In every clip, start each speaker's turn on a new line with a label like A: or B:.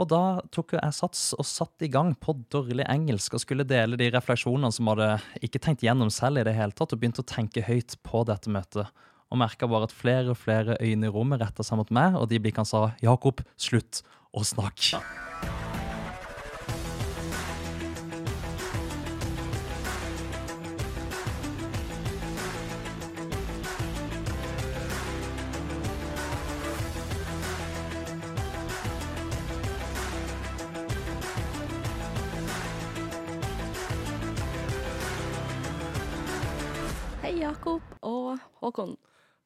A: Og da tok jeg sats og satt i gang på dårlig engelsk og skulle dele de refleksjonene som hadde ikke tenkt gjennom selv i det hele tatt, og begynte å tenke høyt på dette møtet. Og merka bare at flere og flere øyne i rommet retta seg mot meg, og de blikkene sa 'Jakob, slutt å snakke'.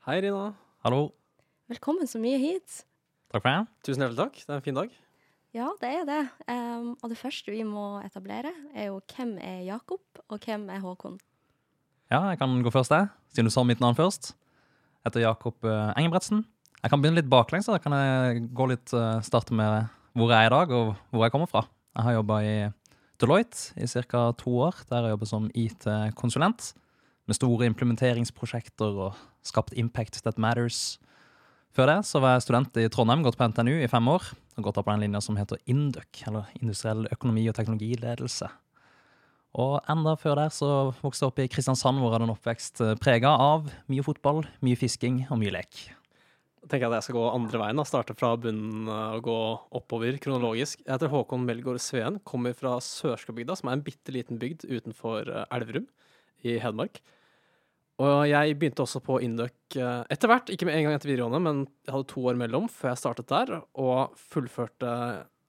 B: Hei,
C: Rina.
A: Hallo.
B: Velkommen så mye hit.
A: Takk for det.
C: Tusen hjertelig takk. Det er en fin dag.
B: Ja, det er det. Um, og det første vi må etablere, er jo hvem er Jakob, og hvem er Håkon?
A: Ja, jeg kan gå først, jeg. Siden du sa mitt navn først. Jeg heter Jakob eh, Engebretsen. Jeg kan begynne litt baklengs. Da kan jeg gå litt, eh, starte med hvor jeg er i dag, og hvor jeg kommer fra. Jeg har jobba i Deloitte i ca. to år, der jeg jobber som IT-konsulent. Med store implementeringsprosjekter og skapt impact that matters. Før det så var jeg student i Trondheim, gått på NTNU i fem år. Og gått opp på den linja som heter INDUC, eller Industriell økonomi og teknologiledelse. Og enda før der så vokste jeg opp i Kristiansand, hvor jeg hadde en oppvekst prega av mye fotball, mye fisking og mye lek.
C: Jeg tenker at jeg skal gå andre veien. da. Starte fra bunnen eh, og gå oppover kronologisk. Jeg heter Håkon Melgaard Sveen. Kommer fra Sørskabygda, som er en bitte liten bygd utenfor eh, Elverum i Hedmark. Og jeg begynte også på Induc eh, etter hvert, ikke med en gang etter videregående, men jeg hadde to år mellom før jeg startet der, og fullførte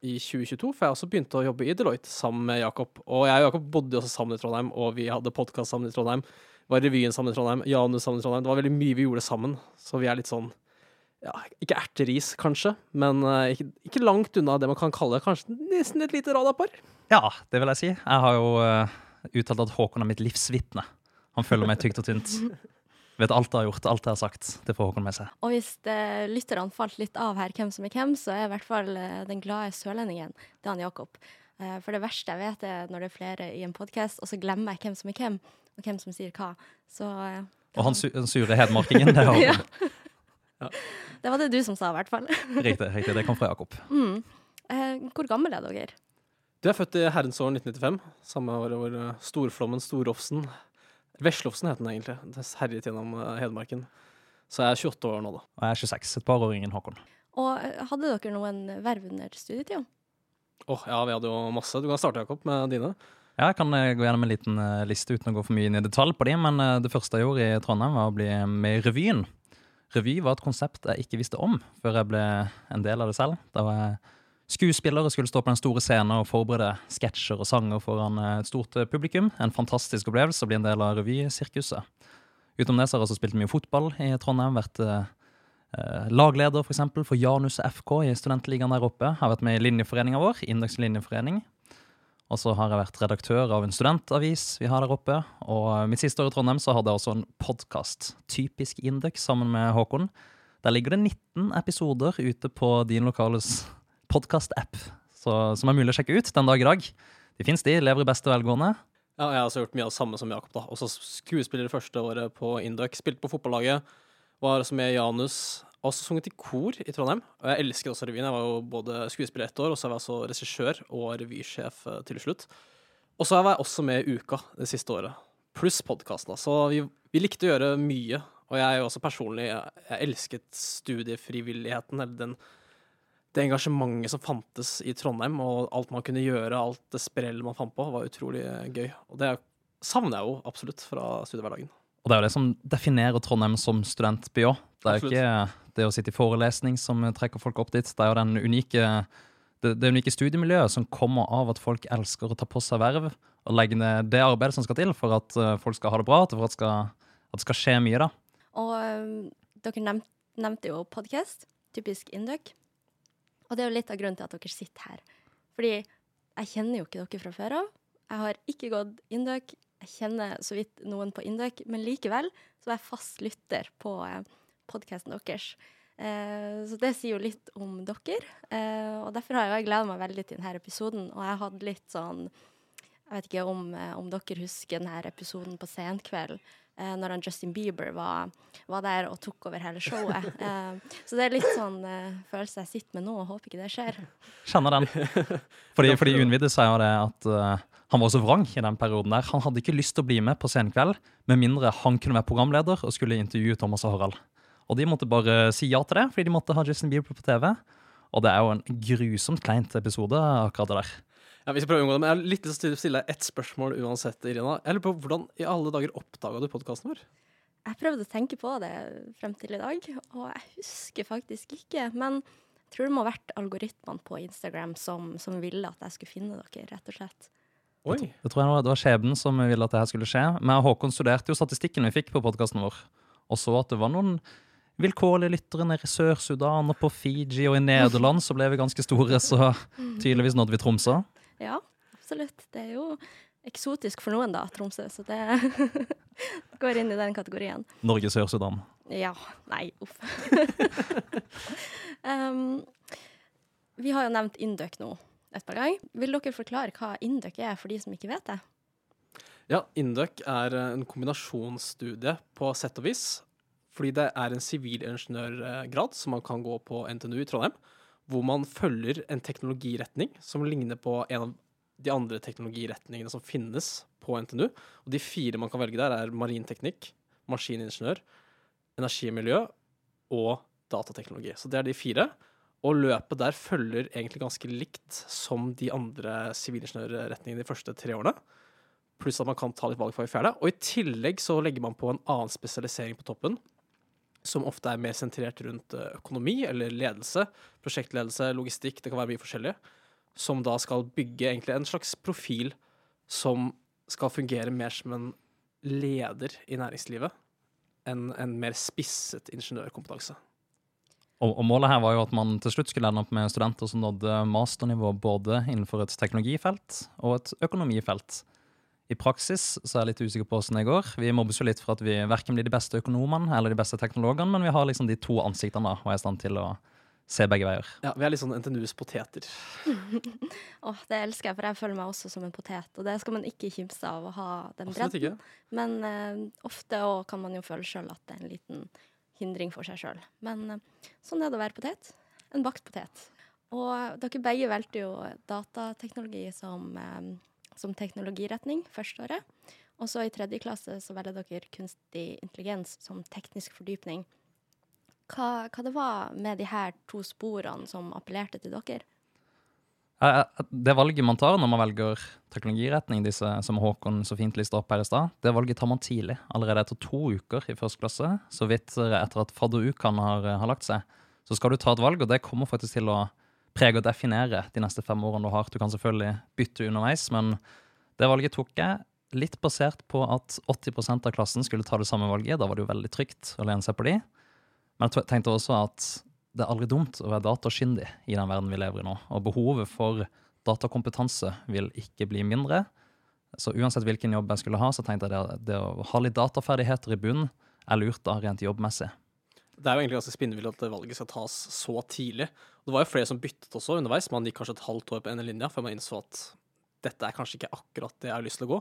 C: i 2022, for jeg også begynte å jobbe i Deloitte sammen med Jakob. Og jeg og Jakob bodde også sammen i Trondheim, og vi hadde podkast sammen i Trondheim. Var revyen sammen i Trondheim, Janus sammen i Trondheim. Det var veldig mye vi gjorde sammen, så vi er litt sånn ja, ikke erteris, kanskje, men uh, ikke, ikke langt unna det man kan kalle kanskje nesten et lite radarpar.
A: Ja, det vil jeg si. Jeg har jo uh, uttalt at Håkon er mitt livsvitne. Han følger meg tykt og tynt. Vet alt jeg har gjort, alt jeg har sagt. Det får Håkon med seg.
B: Og hvis eh, lytterne falt litt av her, hvem som er hvem, så er i hvert fall eh, den glade sørlendingen, det han Jakob. Eh, for det verste jeg vet, er når det er flere i en podkast, og så glemmer jeg hvem som er hvem, og hvem som sier hva. Så
A: Og han su sure hedmarkingen, det har
B: Ja. Det var det du som sa, i hvert fall.
A: Riktig, riktig. Det kom fra Jakob.
B: Mm. Eh, hvor gammel er dere?
C: Du er født i herrens år 1995, samme år hvor eh, storflommen Storofsen Veslofsen het den egentlig. Det herjet gjennom eh, Hedmarken. Så jeg er 28 år nå, da.
A: Og jeg er 26. Et par år yngre enn Håkon.
B: Og eh, hadde dere noen verv under studietida?
C: Åh, ja, vi hadde jo masse. Du kan starte, Jakob, med dine.
A: Ja, jeg kan gå gjennom en liten liste uten å gå for mye inn i detalj på de, men det første jeg gjorde i Trondheim, var å bli med i revyen. Revy var et konsept jeg ikke visste om før jeg ble en del av det selv. Da var jeg skuespiller og skulle stå på den store scenen og forberede sketsjer og sanger foran eh, et stort eh, publikum. En fantastisk opplevelse å bli en del av revysirkuset. Utenom det så har jeg også spilt mye fotball i Trondheim. Vært eh, eh, lagleder for, eksempel, for Janus FK i studentligaen der oppe. Har vært med i linjeforeninga vår, Indeks linjeforening. Og så har jeg vært redaktør av en studentavis vi har der oppe. Og mitt siste år i Trondheim så hadde jeg også en podkast, Typisk Indeks, sammen med Håkon. Der ligger det 19 episoder ute på din lokales podkast-app, som er mulig å sjekke ut den dag i dag. De fins, de. Lever i beste velgående.
C: Ja, jeg har også gjort mye av det samme som Jakob, da. Også skuespiller det første året på Induc. Spilte på fotballaget. Var også med Janus. Også sunget i kor i Trondheim. Og jeg elsker også revyen. Jeg var jo både skuespiller ett år, og så var jeg også regissør og revysjef eh, til slutt. Og så var jeg også med i Uka det siste året. Pluss podkasten. Så vi, vi likte å gjøre mye. Og jeg er jo også personlig jeg elsket studiefrivilligheten, eller den det engasjementet som fantes i Trondheim, og alt man kunne gjøre, alt det sprell man fant på, var utrolig gøy. Og det savner jeg jo absolutt fra studiehverdagen.
A: Og det er jo det som definerer Trondheim som studentby òg. Det er jo ikke det å sitte i forelesning som trekker folk opp dit. Det er jo den unike, det, det unike studiemiljøet som kommer av at folk elsker å ta på seg verv og legge ned det arbeidet som skal til for at eh, folk skal ha det bra, for at, skal, at det skal skje mye. da.
B: Og um, dere nevnte, nevnte jo podkast, typisk Induc. Og det er jo litt av grunnen til at dere sitter her. Fordi jeg kjenner jo ikke dere fra før av. Jeg har ikke gått Indøk. Jeg kjenner så vidt noen på Indøk, men likevel så er jeg fast lytter på eh, podkasten deres. Eh, så det sier jo litt om dere. Eh, og derfor har jeg gleda meg veldig til denne episoden. Og jeg hadde litt sånn Jeg vet ikke om, om dere husker denne episoden på Senkveld eh, når han Justin Bieber var, var der og tok over hele showet. Eh, så det er litt sånn eh, følelse jeg sitter med nå, og håper ikke det skjer.
A: Kjenner den. Fordi, fordi Unvidde sier jo det at uh, han var så vrang i den perioden der. Han hadde ikke lyst til å bli med på Senkveld med mindre han kunne være programleder og skulle intervjue Thomas og Harald. Og de måtte bare si ja til det, fordi de måtte ha Justin Bieber på TV. Og det er jo en grusomt kleint episode, akkurat det der.
C: Ja, vi skal prøve å unngå det, men Jeg har litt lyst til å stille deg ett spørsmål uansett, Irina. Jeg lurer på Hvordan i alle dager oppdaga du podkasten vår?
B: Jeg prøvde å tenke på det frem til i dag, og jeg husker faktisk ikke. Men jeg tror det må ha vært algoritmene på Instagram som, som ville at jeg skulle finne dere, rett og slett.
C: Oi.
A: Det tror jeg det var- skjebnen som ville at det her skulle skje. Men Håkon studerte jo statistikken vi fikk på podkasten vår, og så at det var noen vilkårlige lyttere nede i Sør-Sudan og på Fiji, og i Nederland så ble vi ganske store, så tydeligvis nådde vi Tromsø.
B: Ja, absolutt. Det er jo eksotisk for noen, da, Tromsø, så det går inn i den kategorien.
A: Norge, Sør-Sudan.
B: Ja. Nei, uff. um, vi har jo nevnt Induc nå et par ganger. Vil dere forklare hva Induc er, for de som ikke vet det?
C: Ja, Induc er eh, en kombinasjonsstudie på sett og vis. Fordi det er en sivilingeniørgrad som man kan gå på NTNU i Trondheim. Hvor man følger en teknologiretning som ligner på en av de andre teknologiretningene som finnes på NTNU. Og de fire man kan velge der, er marinteknikk, maskiningeniør, energi og og datateknologi. Så det er de fire. Og løpet der følger egentlig ganske likt som de andre sivilingeniørretningene de første tre årene. Pluss at man kan ta litt valgfag i fjerde. Og i tillegg så legger man på en annen spesialisering på toppen. Som ofte er mer sentrert rundt eh, økonomi eller ledelse. Prosjektledelse, logistikk, det kan være mye forskjellig. Som da skal bygge egentlig en slags profil som skal fungere mer som en leder i næringslivet. enn en mer spisset ingeniørkompetanse.
A: Og, og målet her var jo at man til slutt skulle ende opp med studenter som nådde masternivå både innenfor et teknologifelt og et økonomifelt. I praksis så er jeg litt usikker på hvordan det går. Vi mobbes jo litt for at vi verken blir de beste økonomene eller de beste teknologene, men vi har liksom de to ansiktene da, og er i stand til å se begge veier.
C: Ja, Vi er litt sånn NTNUs poteter.
B: Åh, det elsker jeg, for jeg føler meg også som en potet. Og det skal man ikke kimse av å ha den bredden.
C: ikke.
B: Men uh, ofte kan man jo føle sjøl at det er en liten hindring for seg sjøl. Men uh, sånn er det å være potet. En bakt potet. Og dere begge valgte jo datateknologi som, eh, som teknologiretning første året. Og så i tredje klasse så velger dere kunstig intelligens som teknisk fordypning. Hva, hva det var med de her to sporene som appellerte til dere?
A: Det valget man tar når man velger teknologiretning, disse som Håkon så fint lista opp her i stad, det valget tar man tidlig. Allerede etter to uker i første klasse, så vidt etter at fadderukene har, har lagt seg, så skal du ta et valg, og det kommer faktisk til å prege og definere de neste fem årene du har. Du kan selvfølgelig bytte underveis, men det valget tok jeg litt basert på at 80% av klassen skulle ta det samme valget. Da var det jo veldig trygt å lene seg på de. Men jeg tenkte også at det er aldri dumt å være datakyndig i den verden vi lever i nå. Og behovet for datakompetanse vil ikke bli mindre. Så uansett hvilken jobb jeg skulle ha, så tenkte jeg det, det å ha litt dataferdigheter i bunnen er lurt da rent jobbmessig.
C: Det er jo egentlig ganske spinnvilt at valget skal tas så tidlig. Det var jo flere som byttet også underveis. Man gikk kanskje et halvt år på ene linja før man innså at dette er kanskje ikke akkurat det jeg har lyst til å gå.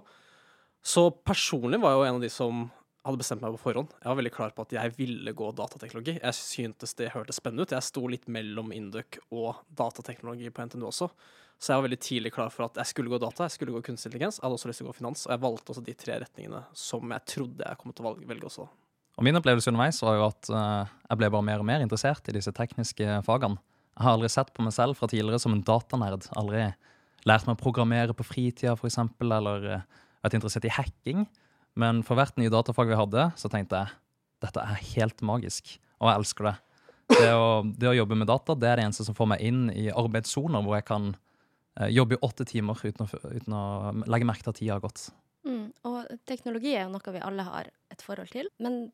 C: Så personlig var jeg jo en av de som hadde bestemt meg på forhånd. Jeg var veldig klar på at jeg ville gå datateknologi. Jeg syntes det hørtes spennende ut. Jeg sto litt mellom Induc og datateknologi på NTNU også. Så jeg var veldig tidlig klar for at jeg skulle gå data, jeg skulle gå kunstig intelligens. Jeg hadde også lyst til å gå finans, og jeg valgte også de tre retningene som jeg trodde jeg kom til å velge også.
A: Og min opplevelse underveis var jo at eh, jeg ble bare mer og mer interessert i disse tekniske fagene. Jeg har aldri sett på meg selv fra tidligere som en datanerd. Aldri lært meg å programmere på fritida, f.eks., eller eh, vært interessert i hacking. Men for hvert nye datafag vi hadde, så tenkte jeg dette er helt magisk, og jeg elsker det. Det å, det å jobbe med data det er det eneste som får meg inn i arbeidssoner hvor jeg kan eh, jobbe i åtte timer uten å, uten å legge merke til at tida har gått.
B: Mm, og teknologi er jo noe vi alle har et forhold til. Men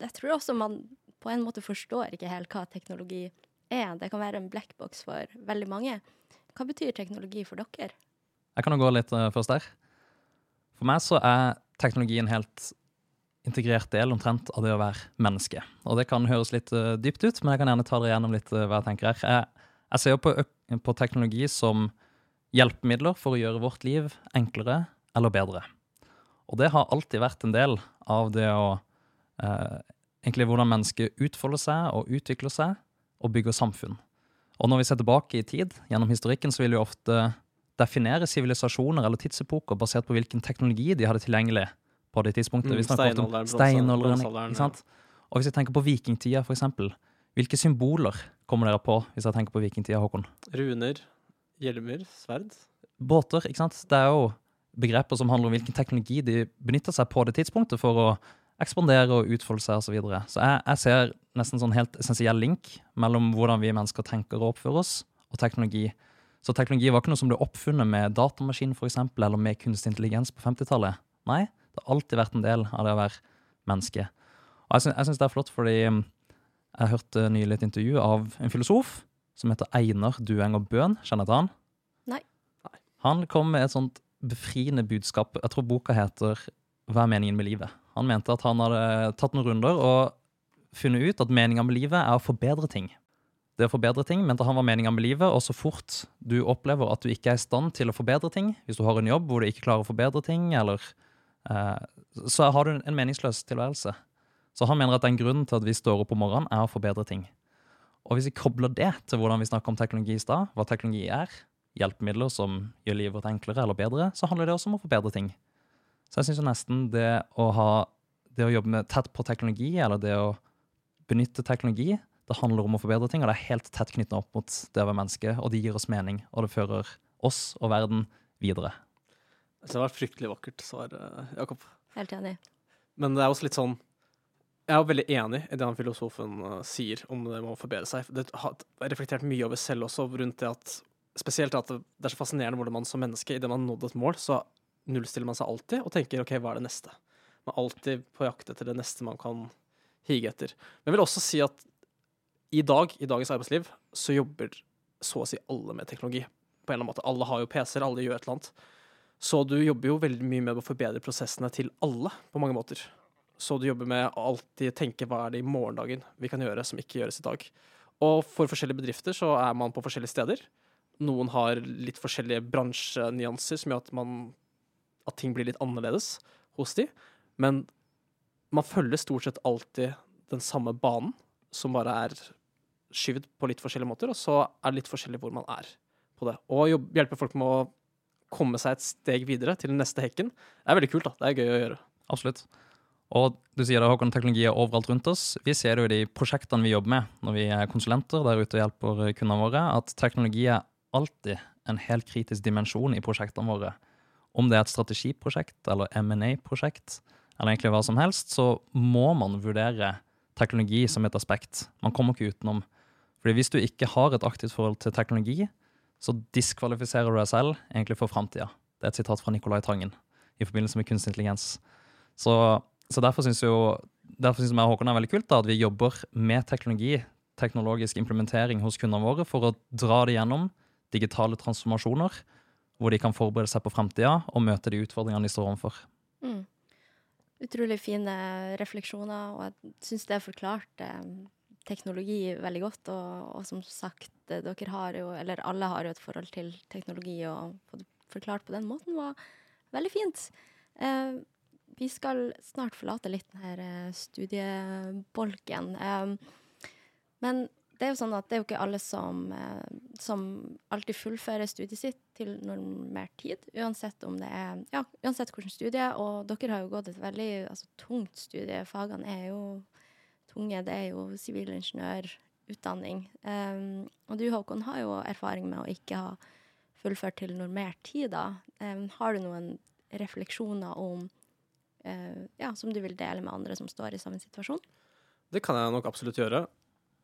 B: jeg tror også man på en måte forstår ikke helt hva teknologi er. Det kan være en blackbox for veldig mange. Hva betyr teknologi for dere?
A: Jeg kan jo gå litt eh, først der. For meg så er teknologi en helt integrert del omtrent av det å være menneske. Og det kan høres litt eh, dypt ut, men jeg kan gjerne ta dere gjennom litt eh, hva jeg tenker her. Jeg, jeg ser jo på, på teknologi som hjelpemidler for å gjøre vårt liv enklere eller bedre. Og det har alltid vært en del av det å eh, Egentlig hvordan mennesket utfolder seg og utvikler seg og bygger samfunn. Og når vi ser tilbake i tid, gjennom historikken, så vil vi ofte definere sivilisasjoner eller tidsepoker basert på hvilken teknologi de hadde tilgjengelig på det tidspunktet.
C: Mm, steinalderen,
A: steinalderen, sant? Og hvis jeg tenker på vikingtida, for eksempel, hvilke symboler kommer dere på hvis jeg tenker på vikingtida, Håkon?
C: Runer, hjelmer, sverd.
A: Båter, ikke sant? Det er jo begreper som handler om hvilken teknologi de benytter seg på det tidspunktet for å ekspandere og utfolde seg osv. Så, videre. så jeg, jeg ser nesten sånn helt essensiell link mellom hvordan vi mennesker tenker og oppfører oss, og teknologi. Så teknologi var ikke noe som ble oppfunnet med datamaskin for eksempel, eller med kunstig intelligens på 50-tallet. Nei, det har alltid vært en del av det å være menneske. Og jeg syns, det er flott, fordi um, jeg hørte nylig et intervju av en filosof som heter Einar Duenger Bøhn. Kjenner du til han?
B: Nei.
A: Han kom med et sånt befriende budskap. Jeg tror boka heter Hva er meningen med livet? Han mente at han hadde tatt noen runder og funnet ut at meninga med livet er å forbedre ting. Det å forbedre ting mente han var meninga med livet, og så fort du opplever at du ikke er i stand til å forbedre ting, hvis du har en jobb hvor du ikke klarer å forbedre ting, eller eh, Så har du en meningsløs tilværelse. Så han mener at den grunnen til at vi står opp om morgenen, er å forbedre ting. Og hvis vi kobler det til hvordan vi snakker om teknologi i stad, hva teknologi er, hjelpemidler som gjør livet vårt enklere eller bedre, så handler det også om å forbedre ting. Så jeg syns nesten det å ha det å jobbe med tett på teknologi, eller det å benytte teknologi, det handler om å forbedre ting, og det er helt tett knyttet opp mot det å være menneske, og det gir oss mening, og det fører oss og verden videre.
C: Det var et fryktelig vakkert svar, eh, Jakob.
B: Helt enig.
C: Men det er også litt sånn Jeg er veldig enig i det han filosofen eh, sier om det med å forbedre seg. Det har reflektert mye over selv også, rundt det at Spesielt at det det er så fascinerende hvordan man som menneske, idet man har nådd et mål, så nullstiller man seg alltid og tenker OK, hva er det neste? Man er alltid på jakt etter det neste man kan hige etter. Men jeg vil også si at i dag, i dagens arbeidsliv, så jobber så å si alle med teknologi. På en eller annen måte. Alle har jo PC-er, alle gjør et eller annet. Så du jobber jo veldig mye med å forbedre prosessene til alle, på mange måter. Så du jobber med å alltid tenke hva er det i morgendagen vi kan gjøre som ikke gjøres i dag. Og for forskjellige bedrifter så er man på forskjellige steder. Noen har litt forskjellige bransjenyanser som gjør at, man, at ting blir litt annerledes hos de. Men man følger stort sett alltid den samme banen, som bare er skyvd på litt forskjellige måter, og så er det litt forskjellig hvor man er på det. Og hjelpe folk med å komme seg et steg videre til den neste hekken, er veldig kult. da. Det er gøy å gjøre.
A: Absolutt. Og du sier det, Håkon, teknologi er overalt rundt oss. Vi ser det jo i de prosjektene vi jobber med når vi er konsulenter der ute og hjelper kundene våre, at teknologi er alltid en helt kritisk dimensjon i prosjektene våre. Om det er et strategiprosjekt eller M&A-prosjekt, eller egentlig hva som helst, så må man vurdere teknologi som et aspekt. Man kommer ikke utenom. Fordi hvis du ikke har et aktivt forhold til teknologi, så diskvalifiserer du deg selv egentlig for framtida. Det er et sitat fra Nicolai Tangen i forbindelse med kunstig intelligens. Så, så derfor syns jeg Håkon er veldig kult da, at vi jobber med teknologi, teknologisk implementering hos kundene våre, for å dra det gjennom digitale transformasjoner, hvor de kan forberede seg på framtida og møte de utfordringene de står overfor.
B: Mm. Utrolig fine refleksjoner, og jeg syns det er forklart eh, teknologi veldig godt. Og, og som sagt, eh, dere har jo, eller alle har jo et forhold til teknologi, og forklart på den måten var veldig fint. Eh, vi skal snart forlate litt denne studiebolken. Eh, men det er jo sånn at det er jo ikke alle som, eh, som alltid fullfører studiet sitt til normert tid, uansett om det er Ja, uansett hvilket studie. Og dere har jo gått et veldig altså, tungt studie. Fagene er jo tunge. Det er jo sivilingeniørutdanning. Um, og du, Håkon, har jo erfaring med å ikke ha fullført til normert tid, da. Um, har du noen refleksjoner om uh, Ja, som du vil dele med andre som står i samme situasjon?
C: Det kan jeg nok absolutt gjøre.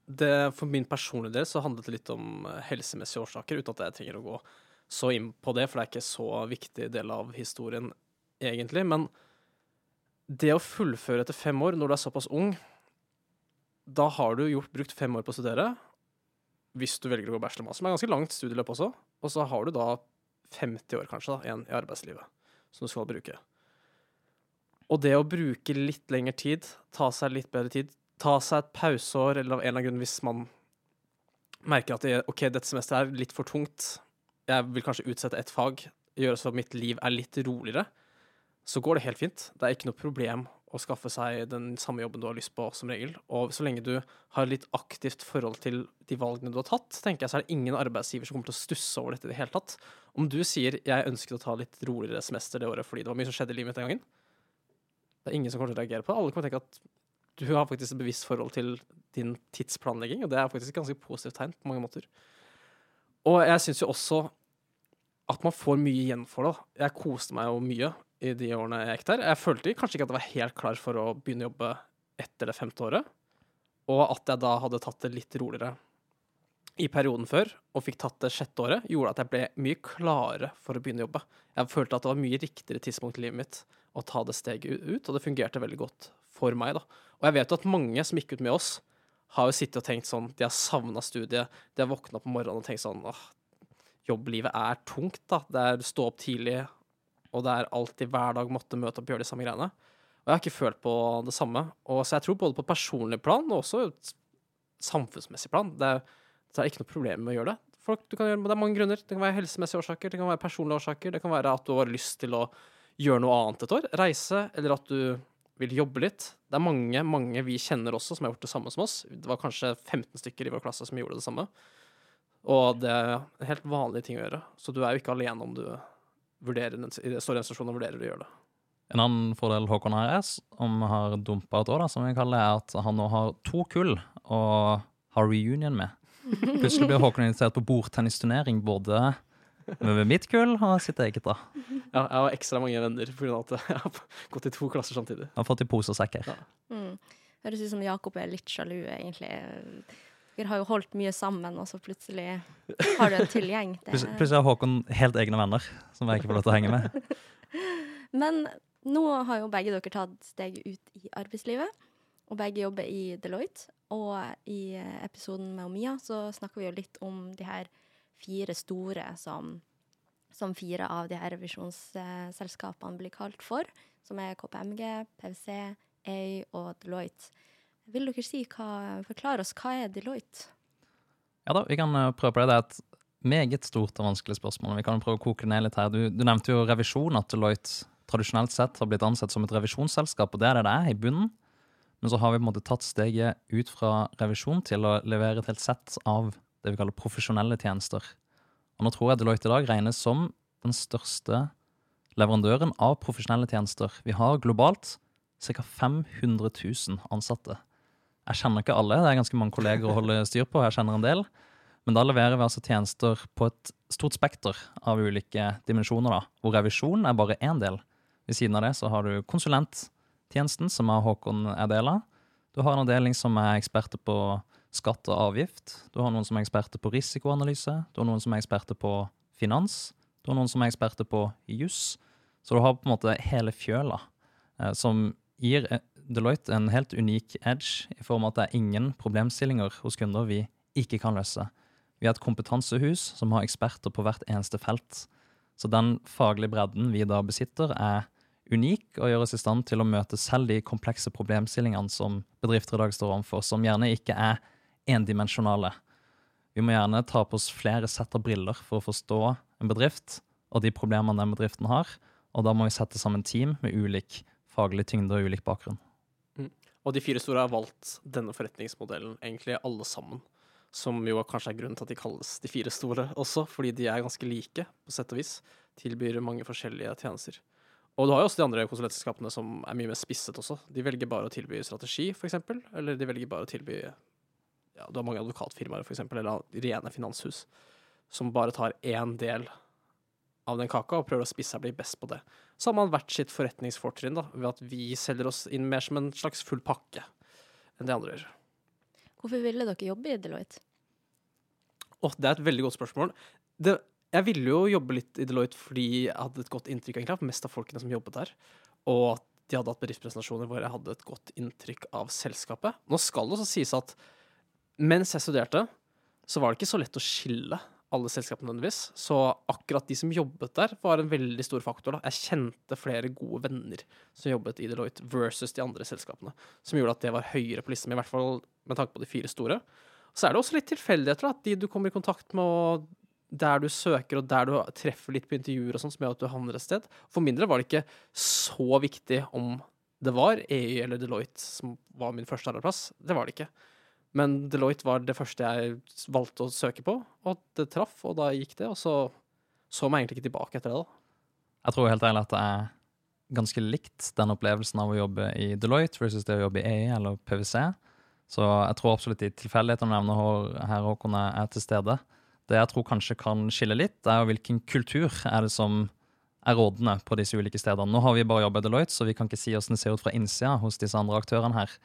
C: Det, for min personlige del så handlet det litt om eh, helsemessige årsaker, uten at jeg trenger å gå så inn på det, for det er ikke så viktig del av historien egentlig. Men det å fullføre etter fem år når du er såpass ung, da har du gjort, brukt fem år på å studere, hvis du velger å gå bachelormaster, som er ganske langt studieløp også, og så har du da 50 år kanskje da, igjen i arbeidslivet som du skal bruke. Og det å bruke litt lengre tid, ta seg litt bedre tid, ta seg et pauseår, eller av en eller annen grunn hvis man merker at det, ok, dette semesteret er litt for tungt, jeg vil kanskje utsette et fag, gjøre så at mitt liv er litt roligere, så går det helt fint. Det er ikke noe problem å skaffe seg den samme jobben du har lyst på, som regel. Og så lenge du har litt aktivt forhold til de valgene du har tatt, tenker jeg så er det ingen arbeidsgiver som kommer til å stusse over dette i det hele tatt. Om du sier 'jeg ønsket å ta litt roligere semester det året fordi det var mye som skjedde i livet mitt den gangen', det er ingen som kommer til å reagere på det. Alle kommer til å tenke at du har faktisk et bevisst forhold til din tidsplanlegging, og det er faktisk et ganske positivt tegn på mange måter. Og jeg syns jo også at man får mye igjen for det. Jeg koste meg jo mye i de årene jeg gikk der. Jeg følte kanskje ikke at jeg var helt klar for å begynne å jobbe etter det femte året, og at jeg da hadde tatt det litt roligere i perioden før, og fikk tatt det sjette året, gjorde at jeg ble mye klarere for å begynne å jobbe. Jeg følte at det var mye riktigere tidspunkt i livet mitt å ta det steget ut, og det fungerte veldig godt for meg, da. Og jeg vet jo at mange som gikk ut med oss, har jo sittet og tenkt sånn De har savna studiet, de har våkna på morgenen og tenkt sånn åh, jobblivet er tungt, da. Det er stå opp tidlig, og det er alltid hver dag måtte møte opp og gjøre de samme greiene. Og jeg har ikke følt på det samme. Og så jeg tror både på personlig plan og også samfunnsmessig plan. Det er, det er ikke noe problem med å gjøre det. Folk, gjøre, det er mange grunner. Det kan være helsemessige årsaker, det kan være personlige årsaker, det kan være at du har lyst til å gjøre noe annet et år. Reise, eller at du vil jobbe litt. Det er mange mange vi kjenner også som har gjort det samme som oss. Det var kanskje 15 stykker i vår klasse som gjorde det samme. Og det er en helt vanlig ting å gjøre. Så du er jo ikke alene om du vurderer den, i en store institusjonen og vurderer å gjøre det.
A: En annen fordel Håkon har, er, om vi har dumpa et år, da, som vi kaller det, er at han nå har to kull å ha reunion med. Plutselig blir Håkon invitert på bordtennisturnering både med mitt kull og sitt eget. da.
C: Ja, jeg har ekstra mange venner pga. at jeg har gått i to klasser samtidig.
A: Han har fått i pose og sekk her.
C: Ja.
B: Mm. Høres ut som Jakob er litt sjalu, egentlig. Dere har jo holdt mye sammen, og så plutselig har du en til gjeng.
A: Plutselig har Håkon helt egne venner som jeg ikke får lov til å henge med.
B: Men nå har jo begge dere tatt steget ut i arbeidslivet, og begge jobber i Deloitte. Og i eh, episoden med Mia så snakker vi jo litt om de her fire store som, som fire av de her revisjonsselskapene blir kalt for, som er KPMG, PwC, EY og Deloitte. Vil dere si hva, forklare oss hva er Deloitte?
A: Ja da, vi kan eh, prøve på det. Det er et meget stort og vanskelig spørsmål. Vi kan prøve å koke ned litt her. Du, du nevnte jo revisjon, at Deloitte tradisjonelt sett har blitt ansett som et revisjonsselskap, og det er det det er i bunnen. Men så har vi på en måte tatt steget ut fra revisjon til å levere et helt sett av det vi kaller profesjonelle tjenester. Og nå tror jeg Deloitte i dag regnes som den største leverandøren av profesjonelle tjenester. Vi har globalt ca. 500 000 ansatte. Jeg kjenner ikke alle, det er ganske mange kolleger å holde styr på, jeg kjenner en del. Men da leverer vi altså tjenester på et stort spekter av ulike dimensjoner, da, hvor revisjon er bare én del. Ved siden av det så har du konsulenttjenesten, som er Håkon er del av. Du har en avdeling som er eksperter på skatt og avgift. Du har noen som er eksperter på risikoanalyse. Du har noen som er eksperter på finans. Du har noen som er eksperter på juss. Så du har på en måte hele fjøla, eh, som gir eh, Deloitte en helt unik edge i form av at det er ingen problemstillinger hos kunder vi ikke kan løse. Vi har et kompetansehus som har eksperter på hvert eneste felt. Så den faglige bredden vi da besitter, er unik og gjør oss i stand til å møte selv de komplekse problemstillingene som bedrifter i dag står overfor, som gjerne ikke er endimensjonale. Vi må gjerne ta på oss flere sett av briller for å forstå en bedrift og de problemene den bedriften har, og da må vi sette sammen team med ulik faglig tyngde og ulik bakgrunn.
C: Og de fire store har valgt denne forretningsmodellen, egentlig alle sammen. Som jo kanskje er grunnen til at de kalles de fire store også, fordi de er ganske like, på sett og vis. Tilbyr mange forskjellige tjenester. Og du har jo også de andre konsulentselskapene som er mye mer spisset også. De velger bare å tilby strategi, eksempel, eller de velger bare å tilby ja, Du har mange advokatfirmaer, for eksempel, eller rene finanshus, som bare tar én del av den kaka og prøver å spisse seg bli best på det. Så har man hvert sitt forretningsfortrinn, da, ved at vi selger oss inn mer som en slags full pakke enn det andre gjør.
B: Hvorfor ville dere jobbe i Deloitte?
C: Åh, det er et veldig godt spørsmål. Det, jeg ville jo jobbe litt i Deloitte fordi jeg hadde et godt inntrykk egentlig, av mest av folkene som jobbet der. Og at de hadde hatt bedriftspresentasjoner hvor jeg hadde et godt inntrykk av selskapet. Nå skal det også sies at mens jeg studerte, så var det ikke så lett å skille alle selskapene nødvendigvis. Så akkurat de som jobbet der, var en veldig stor faktor. Da. Jeg kjente flere gode venner som jobbet i Deloitte versus de andre selskapene, som gjorde at det var høyere på listen, i hvert fall med tanke på de fire store. Så er det også litt tilfeldigheter, at de du kommer i kontakt med, og der du søker, og der du treffer litt på intervjuer og sånn, som gjør at du havner et sted. For min del var det ikke så viktig om det var EY eller Deloitte som var min første arbeidsplass. Det var det ikke. Men Deloitte var det første jeg valgte å søke på, og det traff, og da gikk det. Og så så meg egentlig ikke tilbake etter det. da.
A: Jeg tror helt ærlig at det er ganske likt den opplevelsen av å jobbe i Deloitte versus det å jobbe i EI eller PwC. Så jeg tror absolutt de tilfeldighetene du nevner her, Håkon, er til stede. Det jeg tror kanskje kan skille litt, er hvilken kultur er det som er rådende på disse ulike stedene. Nå har vi bare jobbet i Deloitte, så vi kan ikke si hvordan det ser ut fra innsida hos disse andre aktørene her.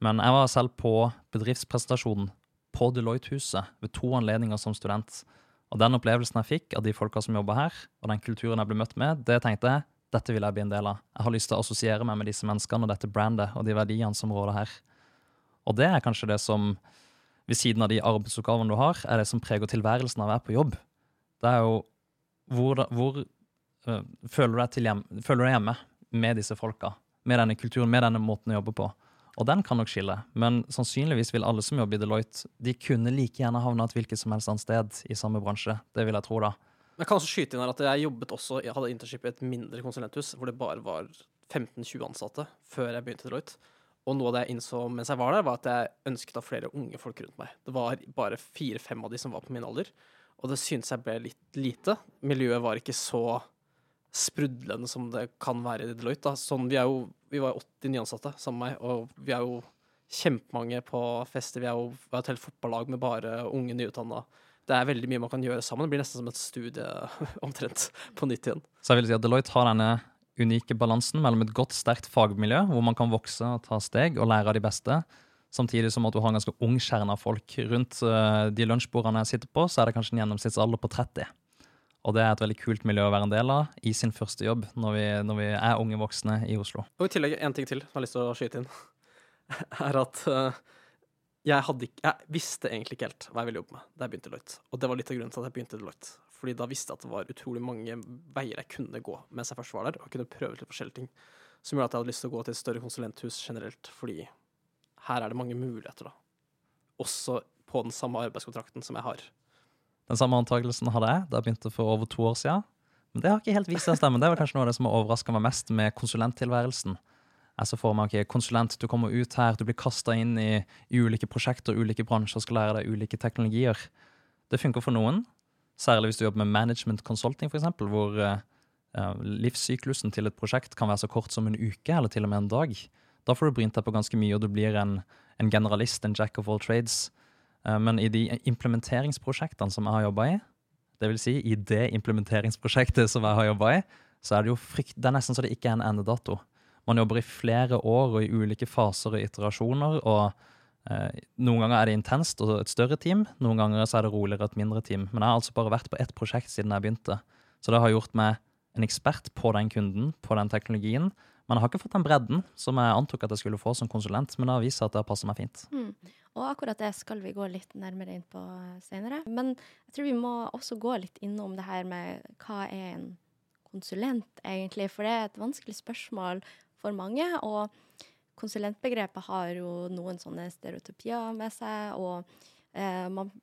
A: Men jeg var selv på bedriftspresentasjonen på Deloitte-huset ved to anledninger som student. Og den opplevelsen jeg fikk av de folka som jobber her, og den kulturen jeg ble møtt med, det tenkte jeg dette vil jeg bli en del av. Jeg har lyst til å assosiere meg med disse menneskene og dette brandet og de verdiene som råder her. Og det er kanskje det som, ved siden av de arbeidsoppgavene du har, er det som preger tilværelsen av å være på jobb. Det er jo hvor, hvor øh, føler, du deg hjem, føler du deg hjemme med disse folka, med denne kulturen, med denne måten å jobbe på. Og den kan nok skille, men sannsynligvis vil alle som jobber i Deloitte, de kunne like gjerne havna et hvilket som helst annet sted i samme bransje. Det vil jeg tro, da.
C: Jeg kan også skyte inn her at jeg jobbet også, jeg hadde internship i et mindre konsulenthus hvor det bare var 15-20 ansatte før jeg begynte i Deloitte. Og noe av det jeg innså mens jeg var der, var at jeg ønsket å ha flere unge folk rundt meg. Det var bare fire-fem av de som var på min alder, og det syntes jeg ble litt lite. Miljøet var ikke så sprudlende som det kan være i Deloitte. Da. Sånn, vi, er jo, vi var 80 nyansatte sammen med meg, og vi er jo kjempemange på fester. Vi, er jo, vi er et helt fotballag med bare unge nyutdanna. Det er veldig mye man kan gjøre sammen. Det blir nesten som et studie omtrent på nytt igjen.
A: Så jeg vil si at Deloitte har denne unike balansen mellom et godt, sterkt fagmiljø, hvor man kan vokse og ta steg og lære av de beste, samtidig som at du har en ganske ung kjerne av folk rundt uh, de lunsjbordene jeg sitter på, så er det kanskje en gjennomsnittsalder på 30. Og det er et veldig kult miljø å være en del av i sin første jobb, når vi, når vi er unge voksne i Oslo.
C: Og i tillegg en ting til som jeg har lyst til å skyte inn, er at uh, jeg, ikke, jeg, visste egentlig ikke helt hva jeg ville jobbe med da jeg begynte i Deloitte. Og det var litt av grunnen til at jeg begynte i Deloitte. Fordi da visste jeg at det var utrolig mange veier jeg kunne gå mens jeg først var der, og kunne prøve litt forskjellige ting. Som gjorde at jeg hadde lyst til å gå til et større konsulenthus generelt, fordi her er det mange muligheter, da. Også på den samme arbeidskontrakten som jeg har.
A: Den samme antakelsen hadde jeg da jeg begynte for over to år siden. Men det har ikke helt vist seg å stemme. Det var kanskje noe av det som har overraska meg mest med konsulenttilværelsen. Jeg så for meg ok, konsulent, du kommer ut her, du blir kasta inn i, ulike prosjekter, ulike bransjer, skal lære deg ulike teknologier. Det funker for noen, særlig hvis du jobber med management consulting, f.eks., hvor uh, livssyklusen til et prosjekt kan være så kort som en uke, eller til og med en dag. Da får du brynt deg på ganske mye, og du blir en, en generalist, en jack of all trades. Eh, men i de implementeringsprosjektene som jeg har jobba i, dvs. Si i det implementeringsprosjektet som jeg har jobba i, så er det jo frykt, det er nesten så det ikke er en endedato. Man jobber i flere år og i ulike faser og iterasjoner. og eh, Noen ganger er det intenst og et større team, noen ganger så er det roligere et mindre team. Men jeg har altså bare vært på ett prosjekt siden jeg begynte. Så det har gjort meg en ekspert på den kunden, på den teknologien. Men jeg har ikke fått den bredden som jeg antok at jeg skulle få som konsulent. Men det har vist seg at det har passet meg fint.
B: Mm. Og akkurat det skal vi gå litt nærmere inn på senere. Men jeg tror vi må også gå litt innom det her med hva er en konsulent, egentlig? For det er et vanskelig spørsmål for mange. Og konsulentbegrepet har jo noen sånne stereotypier med seg. Og eh, man,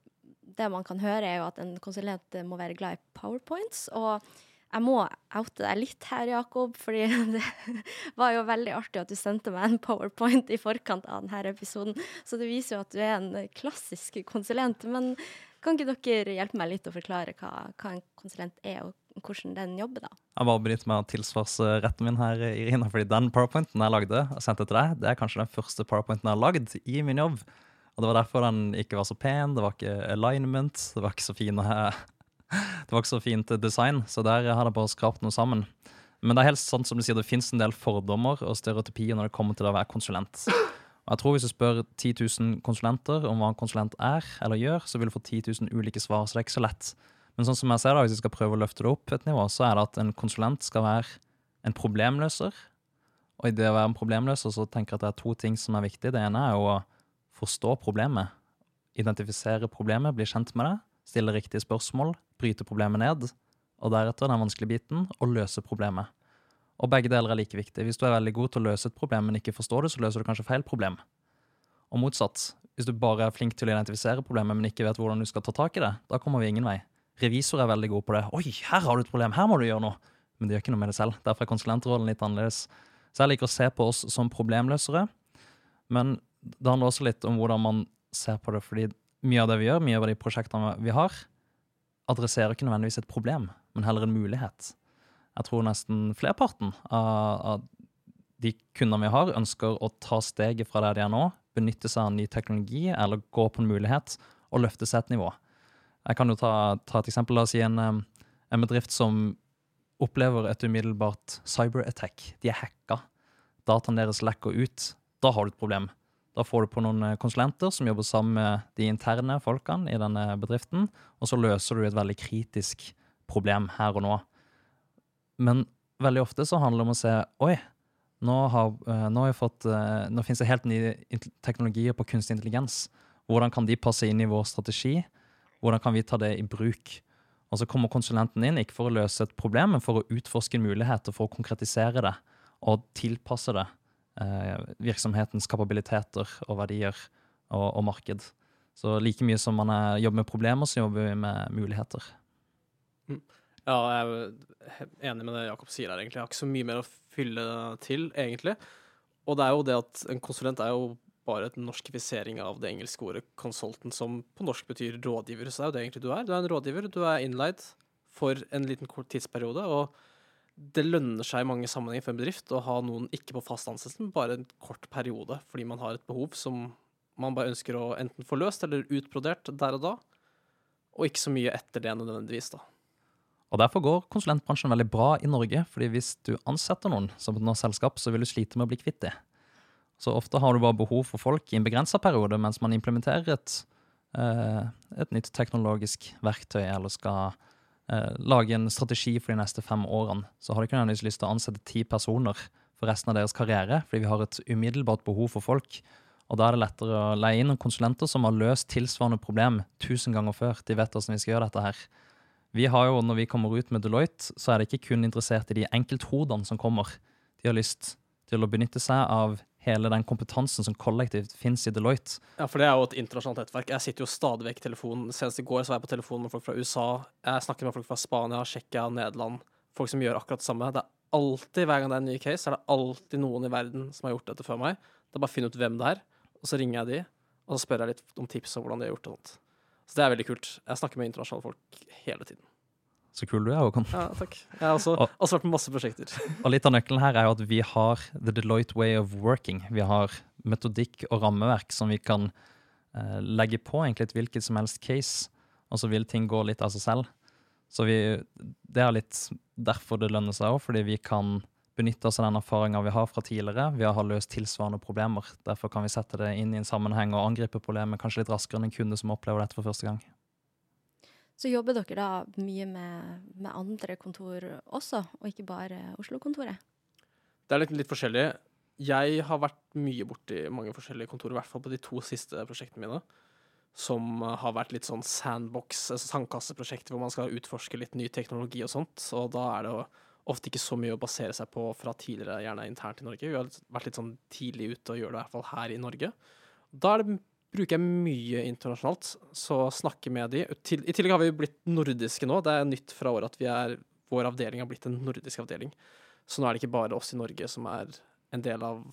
B: det man kan høre, er jo at en konsulent må være glad i powerpoints. og jeg må oute deg litt her, Jakob, fordi det var jo veldig artig at du sendte meg en powerpoint i forkant av denne episoden. Så det viser jo at du er en klassisk konsulent. Men kan ikke dere hjelpe meg litt å forklare hva, hva en konsulent er, og hvordan den jobber, da?
A: Jeg bare benytter meg av tilsvarsretten min her, Irina. fordi den powerpointen jeg lagde og sendte til deg, det er kanskje den første powerpointen jeg har lagd i min jobb. Og det var derfor den ikke var så pen, det var ikke alignment, det var ikke så fine det var ikke så fint design, så der har jeg bare skrapt noe sammen. Men det er helt sant som du sier, det fins en del fordommer og stereotypier når det kommer til å være konsulent. Og jeg tror Hvis du spør 10 000 konsulenter om hva en konsulent er eller gjør, så vil du få 10 000 ulike svar. Så det er ikke så lett. Men sånn som jeg ser da, hvis vi skal prøve å løfte det opp et nivå, så er det at en konsulent skal være en problemløser. Og i det å være en problemløser så tenker jeg at det er to ting som er viktig. Det ene er å forstå problemet. Identifisere problemet, bli kjent med det stille riktige spørsmål, bryte problemet ned, og deretter den vanskelige biten, å løse problemet. Og begge deler er like viktig. Hvis du er veldig god til å løse et problem, men ikke forstår det, så løser du kanskje feil problem. Og motsatt. Hvis du bare er flink til å identifisere problemet, men ikke vet hvordan du skal ta tak i det, da kommer vi ingen vei. Revisor er veldig god på det. 'Oi, her har du et problem, her må du gjøre noe.' Men det gjør ikke noe med det selv. Derfor er konsulentrollen litt annerledes. Så jeg liker å se på oss som problemløsere, men det handler også litt om hvordan man ser på det, fordi mye av det vi gjør, mye av de prosjektene vi har, adresserer ikke nødvendigvis et problem, men heller en mulighet. Jeg tror nesten flerparten av, de kundene vi har, ønsker å ta steget fra der de er nå, benytte seg av ny teknologi eller gå på en mulighet og løfte seg et nivå. Jeg kan jo ta, ta et eksempel. La oss si en, en bedrift som opplever et umiddelbart cyberattack. De er hacka. Dataen deres lekker ut. Da har du et problem. Da får du på noen eh, konsulenter som jobber sammen med de interne folkene i denne bedriften, og så løser du et veldig kritisk problem her og nå. Men veldig ofte så handler det om å se Oi, nå, har, eh, nå, har fått, eh, nå finnes det helt nye teknologier på kunstig intelligens. Hvordan kan de passe inn i vår strategi? Hvordan kan vi ta det i bruk? Og så kommer konsulenten inn ikke for å løse et problem, men for å utforske muligheter for å konkretisere det og tilpasse det virksomhetens kapabiliteter og verdier og, og, marked. Så like mye som man er, jobber med problemer, så jobber vi med muligheter.
C: Mm. Ja, jeg er enig med det Jakob sier her, egentlig. Jeg har ikke så mye mer å fylle til, egentlig. Og det er jo det at en konsulent er jo bare en norskifisering av det engelske ordet 'consultant', som på norsk betyr rådgiver. Så det er jo det egentlig du er. Du er en rådgiver. Du er innleid for en liten kort tidsperiode. og det lønner seg i mange sammenhenger for en bedrift å ha noen ikke på fast ansettelse, men bare en kort periode, fordi man har et behov som man bare ønsker å enten få løst eller utbrodert der og da, og ikke så mye etter det nødvendigvis, da.
A: Og Derfor går konsulentbransjen veldig bra i Norge, fordi hvis du ansetter noen som et norsk selskap, så vil du slite med å bli kvitt dem. Så ofte har du bare behov for folk i en begrensa periode mens man implementerer et, uh, et nytt teknologisk verktøy eller skal uh, lage en strategi for de neste fem årene. Så har du ikke nødvendigvis lyst til å ansette ti personer for resten av deres karriere, fordi vi har et umiddelbart behov for folk. Og da er det lettere å leie inn konsulenter som har løst tilsvarende problem tusen ganger før. De vet hvordan vi skal gjøre dette her. Vi har jo, Når vi kommer ut med Deloitte, så er det ikke kun interessert i de enkelthodene som kommer. De har lyst til å benytte seg av hele den kompetansen som kollektivt finnes i Deloitte.
C: Ja, for det er jo et internasjonalt nettverk. Jeg sitter jo stadig vekk i telefonen. Senest i går så var jeg på telefonen med folk fra USA. Jeg snakker med folk fra Spania, Tsjekkia, Nederland. Folk som gjør akkurat det samme. Det er alltid, Hver gang det er en ny case, er det alltid noen i verden som har gjort dette før meg. Det er bare å finne ut hvem det er, og så ringer jeg de, og så spør jeg litt om tips om hvordan de har gjort det. Så det er veldig kult. Jeg snakker med internasjonale folk hele tiden.
A: Så kul du er, Håkon.
C: Ja, takk. Jeg har også, og, også vært med masse prosjekter.
A: Og litt av nøkkelen her er jo at vi har the Deloitte way of working. Vi har metodikk og rammeverk som vi kan eh, legge på egentlig et hvilket som helst case, og så vil ting gå litt av seg selv. Så vi, det er litt derfor det lønner seg òg, fordi vi kan benytte oss av den erfaringa vi har fra tidligere. Vi har løst tilsvarende problemer. Derfor kan vi sette det inn i en sammenheng og angripe problemet kanskje litt raskere enn en kunde som opplever dette for første gang.
B: Så jobber dere da mye med, med andre kontor også, og ikke bare Oslo-kontoret?
C: Det er litt, litt, forskjellig. Jeg har vært mye borti mange forskjellige kontorer, i hvert fall på de to siste prosjektene mine. Som har vært litt sånn sandbox, altså sandkasseprosjekter hvor man skal utforske litt ny teknologi og sånt. Så da er det ofte ikke så mye å basere seg på fra tidligere, gjerne internt i Norge. Vi har vært litt sånn tidlig ute og gjør det i hvert fall her i Norge. Da er det bruker jeg mye internasjonalt, så snakke med de. I tillegg har vi blitt nordiske nå. Det er nytt fra året at vi er, vår avdeling har blitt en nordisk avdeling. Så nå er det ikke bare oss i Norge som er en del av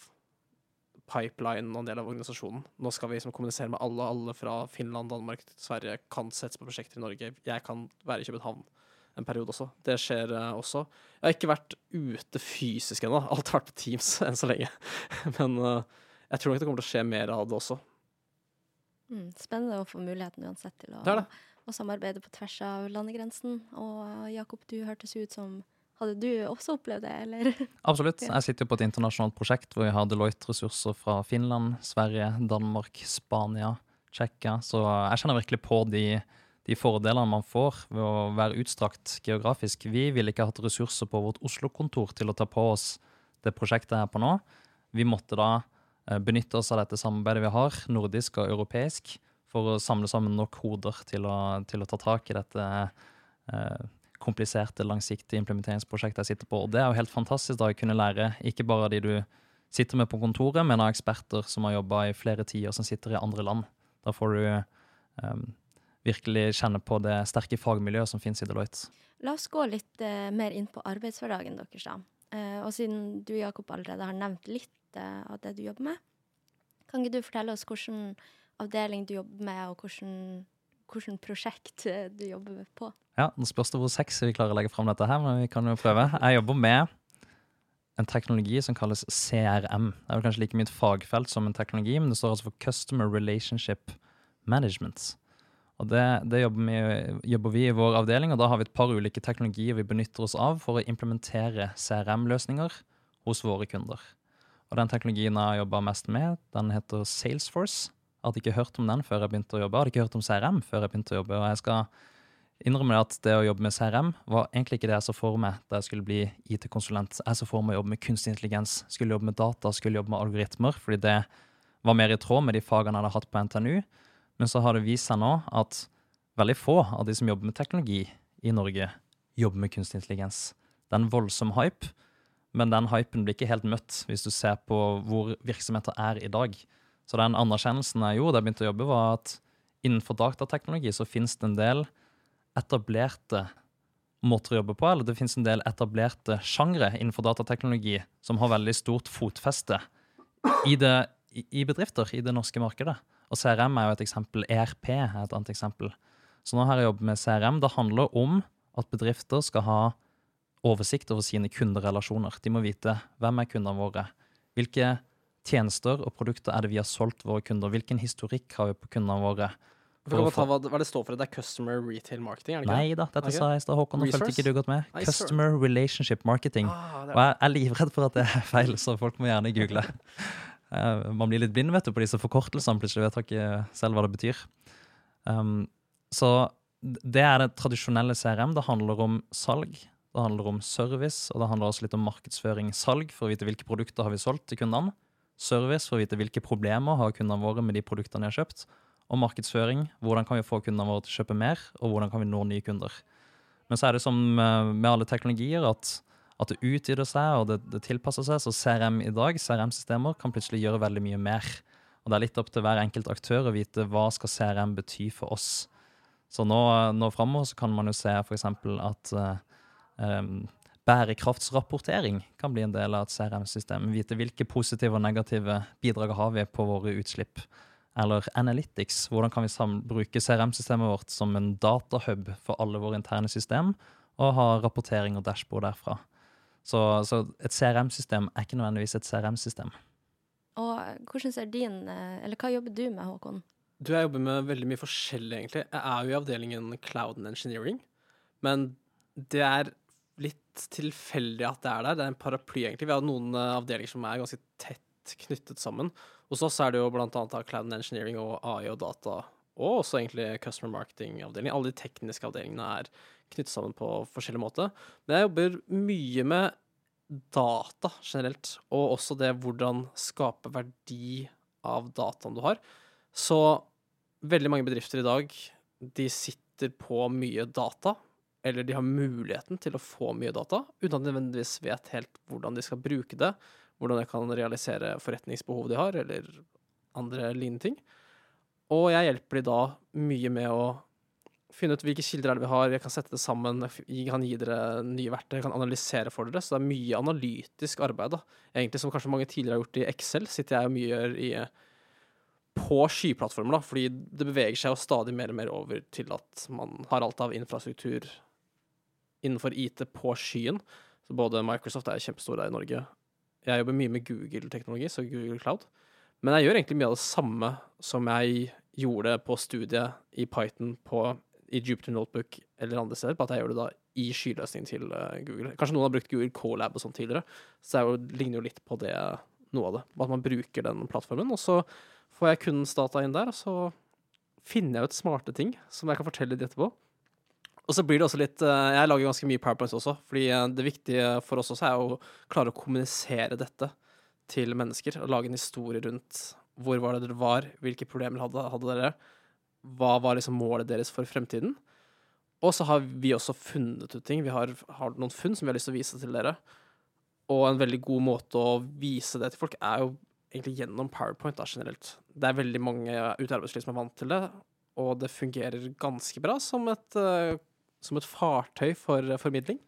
C: pipeline og en del av organisasjonen. Nå skal vi liksom kommunisere med alle. Alle fra Finland, Danmark, Sverige kan settes på prosjekter i Norge. Jeg kan være i København en periode også. Det skjer uh, også. Jeg har ikke vært ute fysisk ennå. Alt har vært på Teams enn så lenge. Men uh, jeg tror nok det kommer til å skje mer av det også.
B: Mm, spennende å få muligheten uansett til å,
C: det det.
B: å, samarbeide på tvers av landegrensen. Og Jakob, du hørtes ut som Hadde du også opplevd det, eller?
A: Absolutt. Jeg sitter jo på et internasjonalt prosjekt hvor vi har Deloitte-ressurser fra Finland, Sverige, Danmark, Spania, Tsjekkia. Så jeg kjenner virkelig på de, de fordelene man får ved å være utstrakt geografisk. Vi ville ikke hatt ressurser på vårt Oslo-kontor til å ta på oss det prosjektet her på nå. Vi måtte da benytte oss av dette samarbeidet vi har, nordisk og europeisk, for å samle sammen nok hoder til å, til å ta tak i dette eh, kompliserte, langsiktige implementeringsprosjektet jeg sitter på. Og det er jo helt fantastisk da å kunne lære ikke bare av de du sitter med på kontoret, men av eksperter som har jobba i flere tider, som sitter i andre land. Da får du eh, virkelig kjenne på det sterke fagmiljøet som finnes i Deloitte.
B: La oss gå litt eh, mer inn på arbeidshverdagen deres, da. Eh, og siden du, Jakob, allerede har nevnt litt eh, av det du jobber med, kan ikke du fortelle oss hvilken avdeling du jobber med, og hvilket prosjekt du jobber på?
A: Ja, Nå spørs det hvor sexy vi klarer å legge fram dette her, men vi kan jo prøve. Jeg jobber med en teknologi som kalles CRM. Det er vel kanskje like mye et fagfelt som en teknologi, men det står altså for Customer Relationship Management. Og det, det jobber, vi, jobber, vi, i vår avdeling, og da har vi et par ulike teknologier vi benytter oss av for å implementere CRM-løsninger hos våre kunder. Og den teknologien jeg har jobba mest med, den heter Salesforce. Jeg hadde ikke hørt om den før jeg begynte å jobbe. Jeg hadde ikke hørt om CRM før jeg begynte å jobbe. Og jeg skal innrømme at det å jobbe med CRM var egentlig ikke det jeg så for meg da jeg skulle bli IT-konsulent. Jeg så for meg å jobbe med kunstig intelligens, skulle jobbe med data, skulle jobbe med algoritmer, fordi det var mer i tråd med de fagene jeg hadde hatt på NTNU. Men så har det vist seg nå at veldig få av de som jobber med teknologi i Norge, jobber med kunstig intelligens. Det er en voldsom hype, men den hypen blir ikke helt møtt hvis du ser på hvor virksomheter er i dag. Så den anerkjennelsen jeg gjorde da jeg begynte å jobbe, var at innenfor datateknologi så finnes det en del etablerte måter å jobbe på, eller det finnes en del etablerte sjangre innenfor datateknologi som har veldig stort fotfeste i, det, i bedrifter i det norske markedet. Og CRM er jo et eksempel. ERP er et annet eksempel. Så nå har jeg jobbet med CRM. Det handler om at bedrifter skal ha oversikt over sine kunderelasjoner. De må vite hvem er kundene våre. Hvilke tjenester og produkter er det vi har solgt våre kunder? Hvilken historikk har vi på kundene våre?
C: For ta hva, hva det står for? Det er Customer Retail Marketing? er det ikke?
A: Nei da, dette okay. sa jeg i stad, Håkon. Nå fulgte ikke du godt med.
C: Nei,
A: Customer Relationship Marketing. Ah, og jeg er livredd for at det er feil, så folk må gjerne google. Uh, man blir litt blind vet du, på disse forkortelsene. Plutselig vet jeg ikke selv hva det betyr. Um, så det er det tradisjonelle CRM. Det handler om salg, det handler om service, og det handler også litt om markedsføring. Salg for å vite hvilke produkter har vi solgt til kundene. Service for å vite hvilke problemer har kundene våre med de produktene de har kjøpt. Og markedsføring. Hvordan kan vi få kundene våre til å kjøpe mer, og hvordan kan vi nå nye kunder. Men så er det som eh, med alle teknologier at at det utvider seg og det, det, tilpasser seg. Så CRM i dag, CRM-systemer, kan plutselig gjøre veldig mye mer. Og det er litt opp til hver enkelt aktør å vite hva skal CRM bety for oss. Så nå, nå framover kan man jo se f.eks. at uh, um, bærekraftsrapportering kan bli en del av et CRM-system. Vite hvilke positive og negative bidrag har vi på våre utslipp. Eller Analytics. Hvordan kan vi bruke CRM-systemet vårt som en datahub for alle våre interne system, og ha rapportering og dashbord derfra. Så, så et CRM-system er ikke nødvendigvis et CRM-system.
B: Og hvordan ser din eh, Eller hva jobber du med, Håkon?
C: Du, Jeg jobber med veldig mye forskjellig, egentlig. Jeg er jo i avdelingen Cloud and Engineering. Men det er tilfeldig at det er der. Det er en paraply, egentlig. Vi har noen eh, avdelinger som er ganske tett knyttet sammen. Hos oss er det jo blant annet Cloud Engineering og AI og data, og også egentlig Customer Marketing-avdeling. Alle de tekniske avdelingene er knyttet sammen på forskjellig måte. Men jeg jobber mye med data generelt, og også det hvordan skape verdi av dataen du har. Så veldig mange bedrifter i dag, de sitter på mye data, eller de har muligheten til å få mye data, uten at de nødvendigvis vet helt hvordan de skal bruke det, hvordan de kan realisere forretningsbehov de har, eller andre lignende ting. Og jeg hjelper de da mye med å finne ut hvilke kilder er vi har, jeg kan sette det sammen, jeg kan gi dere nye verktøy, jeg kan analysere for dere. Så det er mye analytisk arbeid, da. Egentlig som kanskje mange tidligere har gjort i Excel, sitter jeg og mye gjør i på skyplattformer, da, fordi det beveger seg jo stadig mer og mer over til at man har alt av infrastruktur innenfor IT på skyen. Så både Microsoft er kjempestor der i Norge. Jeg jobber mye med Google-teknologi, så Google Cloud. Men jeg gjør egentlig mye av det samme som jeg gjorde på studiet i Python på i Jupiter Notebook eller andre steder, på at jeg gjør det da i skyløsningen til uh, Google. Kanskje noen har brukt Google Colab og sånn tidligere, så det ligner jo litt på det, noe av det. At man bruker den plattformen, og så får jeg kundens data inn der, og så finner jeg ut smarte ting som jeg kan fortelle litt etterpå. Og så blir det også litt uh, Jeg lager ganske mye PowerPoints også, fordi uh, det viktige for oss også er å klare å kommunisere dette til mennesker, og lage en historie rundt hvor var det dere var, hvilke problemer hadde, hadde dere, hva var liksom målet deres for fremtiden. Og så har vi også funnet ut ting. Vi har, har, noen funn som vi har lyst til å vise til dere. Og en veldig god måte å vise det til folk er jo egentlig gjennom PowerPoint da, generelt. Det er veldig mange ute i arbeidslivet som er vant til det, og det fungerer ganske bra som et, uh, som et fartøy for uh, formidling.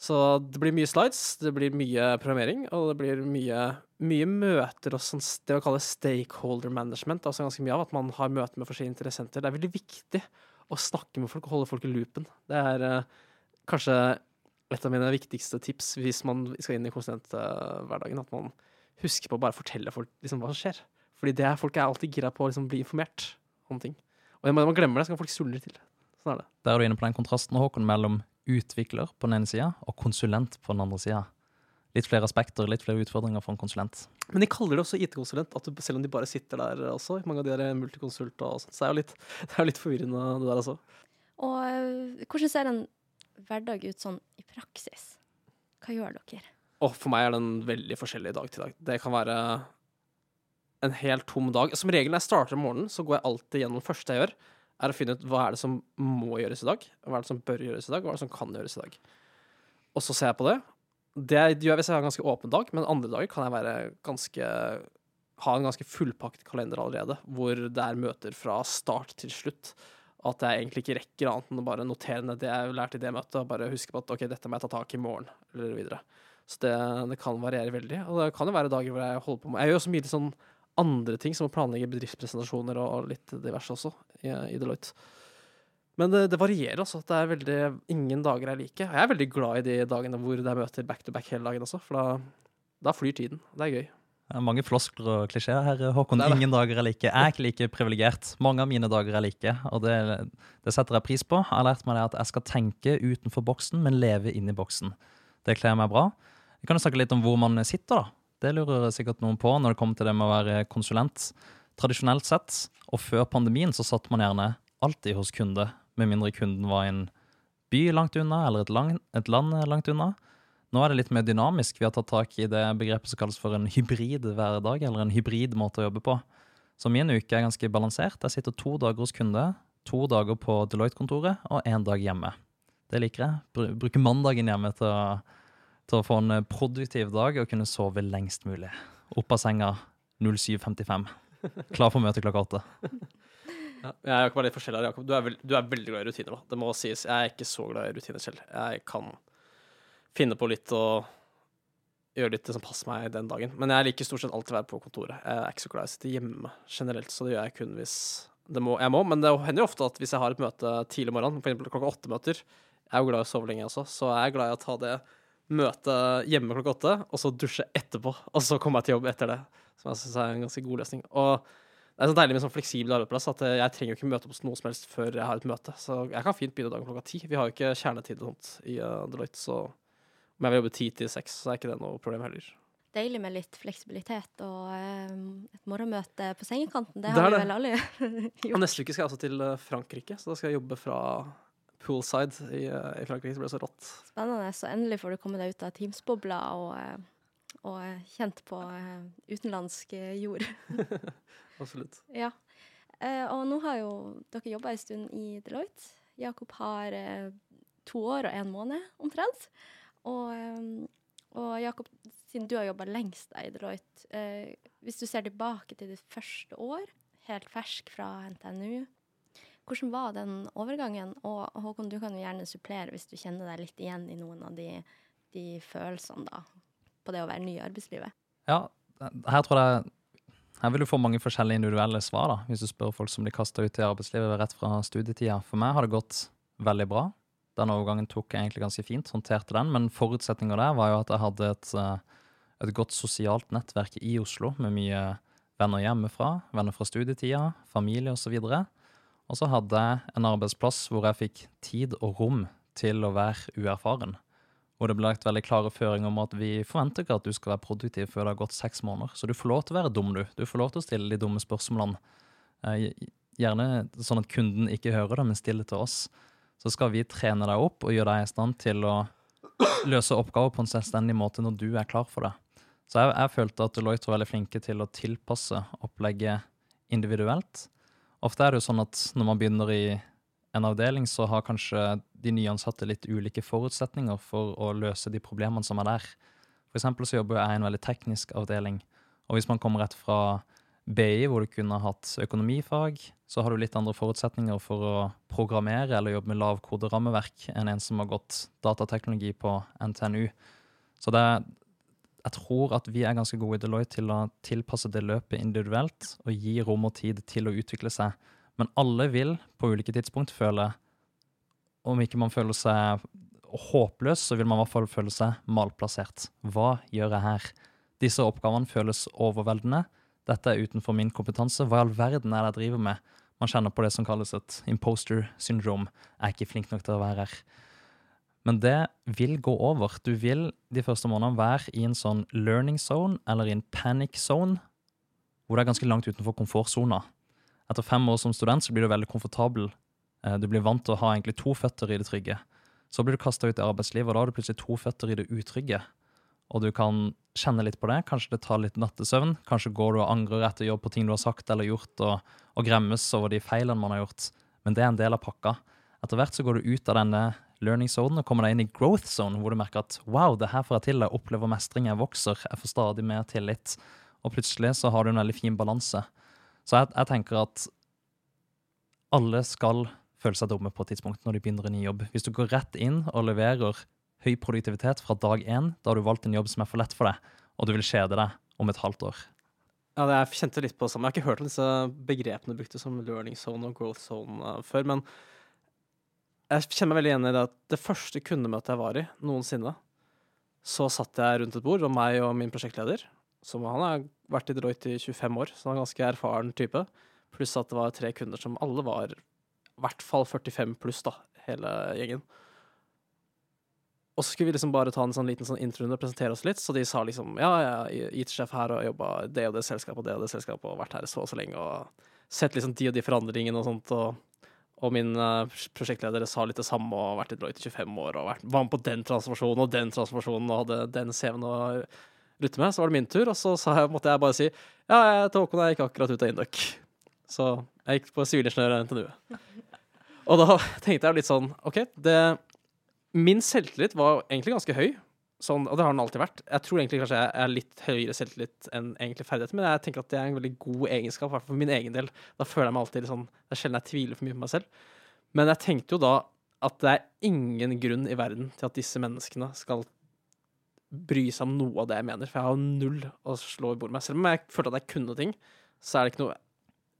C: Så det blir mye slides, det blir mye programmering, og det blir mye, mye møter og sånn, det å kalle stakeholder management. Altså ganske mye av at man har møter med forskjellige interessenter. Det er veldig viktig å snakke med folk og holde folk i loopen. Det er eh, kanskje et av mine viktigste tips hvis man skal inn i konsulenthverdagen. At man husker på å bare fortelle folk liksom, hva som skjer. Fordi det er, folk er alltid gira på å liksom, bli informert om ting. Og når man glemmer det, så kan folk suldre til. Sånn er det.
A: Der er du inne på den kontrasten, Håkon, mellom utvikler på den ene sida og konsulent på den andre sida. Litt flere aspekter, litt flere utfordringer for en konsulent.
C: Men de kaller det også IT-konsulent, selv om de bare sitter der også. Mange av de er multikonsulter og sånt. Så det er jo litt, det er jo litt forvirrende, det der også.
B: Og eh, hvordan ser en hverdag ut sånn i praksis? Hva gjør dere?
C: Og for meg er den veldig forskjellig dag til dag. Det kan være en helt tom dag. Som regel når jeg starter om morgenen, så går jeg alltid gjennom det første jeg gjør, er å finne ut hva er det som må gjøres i dag, hva er det som bør gjøres i dag, hva er det som kan gjøres i dag. Og så ser jeg på det. Det gjør jeg hvis jeg har en ganske åpen dag, men andre dager kan jeg være ganske ha en ganske fullpakket kalender allerede, hvor det er møter fra start til slutt. At jeg egentlig ikke rekker annet enn å bare notere ned det jeg har lært i det møtet, og bare huske på at ok, dette må jeg ta tak i i morgen, eller videre. Så det, det kan variere veldig. Og det kan jo være dager hvor jeg holder på med Jeg gjør også mye sånn andre ting, som å planlegge bedriftspresentasjoner og litt diverse også, i, i Deloitte. Men det, det, varierer, altså. Det er veldig, ingen dager er like. Og jeg er veldig glad i de dagene hvor det er møter back to back hele dagen også, for da, da flyr tiden. Det er gøy.
A: Det er mange floskler og klisjeer her, Håkon. Ingen dager er like. Jeg er ikke like privilegert. Mange av mine dager er like, og det, det, setter jeg pris på. Jeg har lært meg det at jeg skal tenke utenfor boksen, men leve inni boksen. Det kler meg bra. Vi kan jo snakke litt om hvor man sitter, da. Det lurer sikkert noen på når det kommer til det med å være konsulent. Tradisjonelt sett, og før pandemien, så satt man gjerne alltid hos kunde, med mindre kunden var i en by langt unna eller et, lang, et land langt unna. Nå er det litt mer dynamisk. Vi har tatt tak i det begrepet som kalles for en hybrid hverdag, eller en hybrid måte å jobbe på. Så min uke er ganske balansert. Jeg sitter to dager hos kunde, to dager på Deloitte-kontoret og én dag hjemme. Det liker jeg. Bruker mandagen hjemme til å til å få en eh, produktiv dag og kunne sove lengst mulig. Opp av senga 07.55. Klar for møte klokka åtte.
C: Ja, jeg ikke bare litt forskjellig her, Jakob. Du er, veld, du er, veldig glad i rutiner. da. Det må sies. Jeg er ikke så glad i rutiner selv. Jeg kan finne på litt og gjøre litt det som passer meg den dagen. Men jeg liker stort sett alltid å være på kontoret. Jeg er ikke så glad i å sitte hjemme generelt, så det gjør jeg kun hvis det må, jeg må. Men det hender jo ofte at hvis jeg har et møte tidlig om morgenen, f.eks. klokka åtte-møter Jeg er jo glad i å sove lenge også, så jeg er glad i å ta det møte hjemme klokka åtte, og så dusje etterpå. Og så komme meg til jobb etter det. Som jeg syns er en ganske god løsning. Og det er så deilig med sånn fleksibel arbeidsplass at jeg trenger jo ikke møte opp noe som helst før jeg har et møte. Så jeg kan fint begynne dagen klokka ti. Vi har jo ikke kjernetid og sånt i uh, Deloitte, så om jeg vil jobbe ti til seks, så er ikke det noe problem heller.
B: Deilig med litt fleksibilitet og um, et morgenmøte på sengekanten. Det, det har vi vel alle gjort.
C: Neste uke skal jeg altså til eh, Frankrike, så da skal jeg jobbe fra poolside i, i, Frankrike. Det ble så rått.
B: Spennende. Så endelig får du komme deg ut av Teams-bobla og, eh, og, eh, kjent på eh, utenlandsk jord.
C: Absolutt.
B: Ja. Og nå har jo dere jobba en stund i Deloitte. Jakob har to år og en måned omtrent. Og, og Jakob, siden du har jobba lengst i Deloitte, hvis du ser tilbake til ditt første år, helt fersk fra NTNU, hvordan var den overgangen? Og Håkon, du kan jo gjerne supplere hvis du kjenner deg litt igjen i noen av de, de følelsene da, på det å være ny i arbeidslivet.
A: Ja, her tror jeg her vil du få mange forskjellige individuelle svar da, hvis du spør folk som blir kasta ut i arbeidslivet rett fra studietida. For meg har det gått veldig bra. Den overgangen tok jeg egentlig ganske fint, håndterte den. Men forutsetninga der var jo at jeg hadde et, eh, et godt sosialt nettverk i Oslo med mye venner hjemmefra, venner fra studietida, familie osv. Og, så og så hadde jeg en arbeidsplass hvor jeg fikk tid og rom til å være uerfaren. Hvor det ble lagt veldig klare føringer om at vi forventer ikke at du skal være produktiv før det har gått seks måneder. Så du får lov til å være dum, du. Du får lov til å stille de dumme spørsmålene. Eh, gjerne sånn at kunden ikke hører det, men stiller til oss. Så skal vi trene deg opp og gjøre deg i stand til å løse oppgaver på en selvstendig måte når du er klar for det. Så jeg, jeg følte at Deloitte var veldig flinke til å tilpasse opplegget individuelt. Ofte er det jo sånn at når man begynner i en avdeling, så har kanskje de nyansatte litt ulike forutsetninger for å løse de problemene som er der. For eksempel så jobber jeg i en veldig teknisk avdeling. Og hvis man kommer rett fra BI, hvor du kunne hatt økonomifag, så har du litt andre forutsetninger for å programmere eller jobbe med lavkoderammeverk enn en som har gått datateknologi på NTNU. Så det, jeg tror at vi er ganske gode i Deloitte til å tilpasse det løpet individuelt og gi rom og tid til å utvikle seg. Men alle vil på ulike tidspunkt føle Om ikke man føler seg håpløs, så vil man i hvert fall føle seg malplassert. Hva gjør jeg her? Disse oppgavene føles overveldende. Dette er utenfor min kompetanse. Hva i all verden er det jeg driver med? Man kjenner på det som kalles et imposter syndrome. Jeg er ikke flink nok til å være her. Men det vil gå over. Du vil de første månedene være i en sånn learning zone eller i en panic zone, hvor det er ganske langt utenfor komfortsona. Etter fem år som student så blir du veldig komfortabel. Eh, Du blir vant til å ha egentlig to føtter i det trygge. Så blir du kasta ut i arbeidslivet, og da har du plutselig to føtter i det utrygge. Og du kan kjenne litt på det. Kanskje det tar litt nattesøvn. Kanskje går du og angrer etter jobb på ting du har sagt eller gjort, og, og gremmes over de feilene man har gjort. Men det er en del av pakka. Etter hvert så går du ut av denne learning zone og kommer deg inn i growth zone, hvor du merker at wow, det her får jeg til, jeg opplever mestring, jeg vokser, jeg får stadig mer tillit. Og plutselig så har du en veldig fin balanse. Så jeg, jeg tenker at alle skal føle seg dumme på et tidspunkt når de begynner en ny jobb. Hvis du går rett inn og leverer høy produktivitet fra dag én, da har du valgt en jobb som er for lett for deg, og du vil kjede deg om et halvt år.
C: Ja, det, jeg kjente litt på det samme. Jeg har ikke hørt om disse begrepene brukte som learning zone og growth zone uh, før, men jeg kjenner meg veldig igjen i det at det første kundemøtet jeg var i noensinne, så satt jeg rundt et bord, og meg og min prosjektleder, som han har vært i Deloitte i 25 år, så han er en ganske erfaren type, pluss at det var tre kunder som alle var i hvert fall 45 pluss, da, hele gjengen. Og så skulle vi liksom bare ta en sånn liten sånn introrunde og presentere oss litt. Så de sa liksom ja, jeg er IT-sjef her og jobba det og det selskapet og det og det selskapet og vært her så og så lenge og sett liksom de og de forandringene og sånt. Og, og min uh, prosjektleder sa litt det samme og har vært i Deloitte i 25 år og vært, var med på den transformasjonen og den transformasjonen og hadde den CV-en å rutte med. Så var det min tur, og så jeg, måtte jeg bare si ja, jeg heter Håkon, jeg gikk akkurat ut av Induc. Så jeg gikk på sivilingeniør NTNU. Og da tenkte jeg litt sånn OK, det Min selvtillit var egentlig ganske høy, sånn, og det har den alltid vært. Jeg tror egentlig kanskje jeg er litt høyere selvtillit enn egentlig ferdigheter, men jeg tenker at det er en veldig god egenskap, i hvert fall for min egen del. Da føler jeg meg alltid sånn Det er sjelden jeg tviler for mye på meg selv. Men jeg tenkte jo da at det er ingen grunn i verden til at disse menneskene skal bry seg om noe av det jeg mener, for jeg har null å slå i bordet med. Selv om jeg følte at jeg kunne ting, så er det ikke noe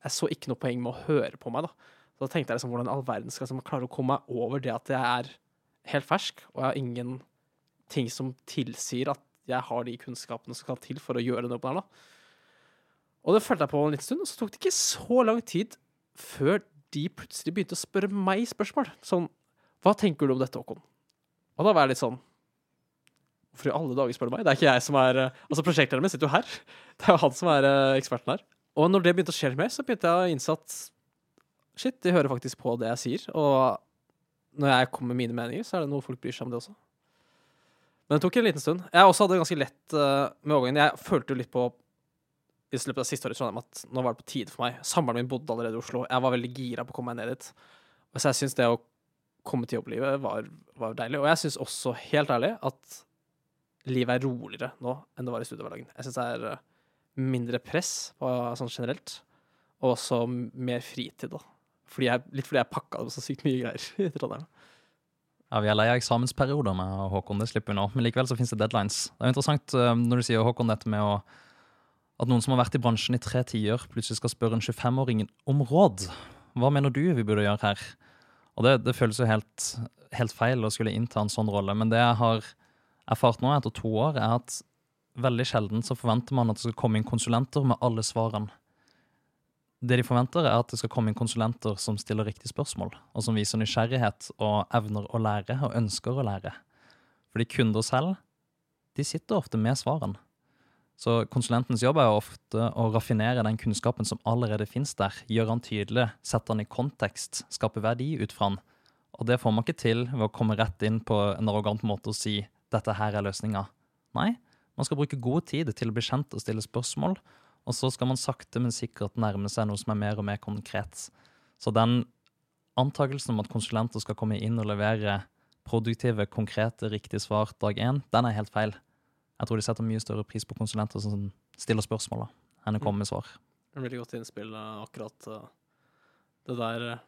C: Jeg så ikke noe poeng med å høre på meg, da. Så da tenkte jeg liksom hvordan all verden skal jeg klare å komme meg over det at jeg er helt fersk, og jeg har ingen ting som tilsier at jeg har de kunnskapene som skal til for å gjøre den jobben her. Og det følte jeg på en liten stund, og så tok det ikke så lang tid før de plutselig begynte å spørre meg spørsmål. Sånn Hva tenker du om dette, Håkon? Og da var jeg litt sånn Hvorfor i alle dager spør du meg? Det er ikke jeg som er eh, Altså, prosjektlederen min sitter jo her. Det er jo han som er eh, eksperten her. Og når det begynte å skje litt mer, så begynte jeg å innse at shit, de hører faktisk på det jeg sier. Og når jeg kommer med mine meninger, så er det noe folk bryr seg om det også. Men det tok en liten stund. Jeg også hadde det ganske lett uh, med overgangen. Jeg følte jo litt på i løpet av siste året i Trondheim at nå var det på tide for meg. Samboeren min bodde allerede i Oslo. Jeg var veldig gira på å komme meg ned dit. Så jeg syns det å komme til jobblivet var, var deilig. Og jeg syns også, helt ærlig, at livet er roligere nå enn det var i studiehverdagen. Jeg syns det er uh, mindre press på, sånn generelt, og også mer fritid, da. Fordi jeg, litt fordi jeg pakka det så sykt mye greier i Trondheim.
A: Ja, Vi er lei av eksamensperioder med Håkon, det slipper vi nå. Men likevel så finnes det deadlines. Det er jo interessant eh, når du sier Håkon, dette med å, at noen som har vært i bransjen i tre tiår, plutselig skal spørre en 25-åring om råd. Hva mener du vi burde gjøre her? Og det, det føles jo helt, helt feil å skulle innta en sånn rolle, men det jeg har erfart nå etter to år, er at veldig sjelden så forventer man at det skal komme inn konsulenter med alle svarene. Det de forventer, er at det skal komme inn konsulenter som stiller riktige spørsmål, og som viser nysgjerrighet og evner å lære, og ønsker å lære. Fordi kunder selv, de sitter ofte med svarene. Så konsulentens jobb er ofte å raffinere den kunnskapen som allerede finnes der, gjøre den tydelig, sette den i kontekst, skape verdi ut fra den. Og det får man ikke til ved å komme rett inn på en arrogant måte og si 'dette her er løsninga'. Nei, man skal bruke god tid til å bli kjent og stille spørsmål, og så skal man sakte, men sikkert nærme seg noe som er mer og mer konkret. Så den antakelsen om at konsulenter skal komme inn og levere produktive, konkrete, riktige svar dag én, den er helt feil. Jeg tror de setter mye større pris på konsulenter som stiller spørsmål, da, enn å komme med svar.
C: Det veldig godt innspill, eh, akkurat eh, det der eh,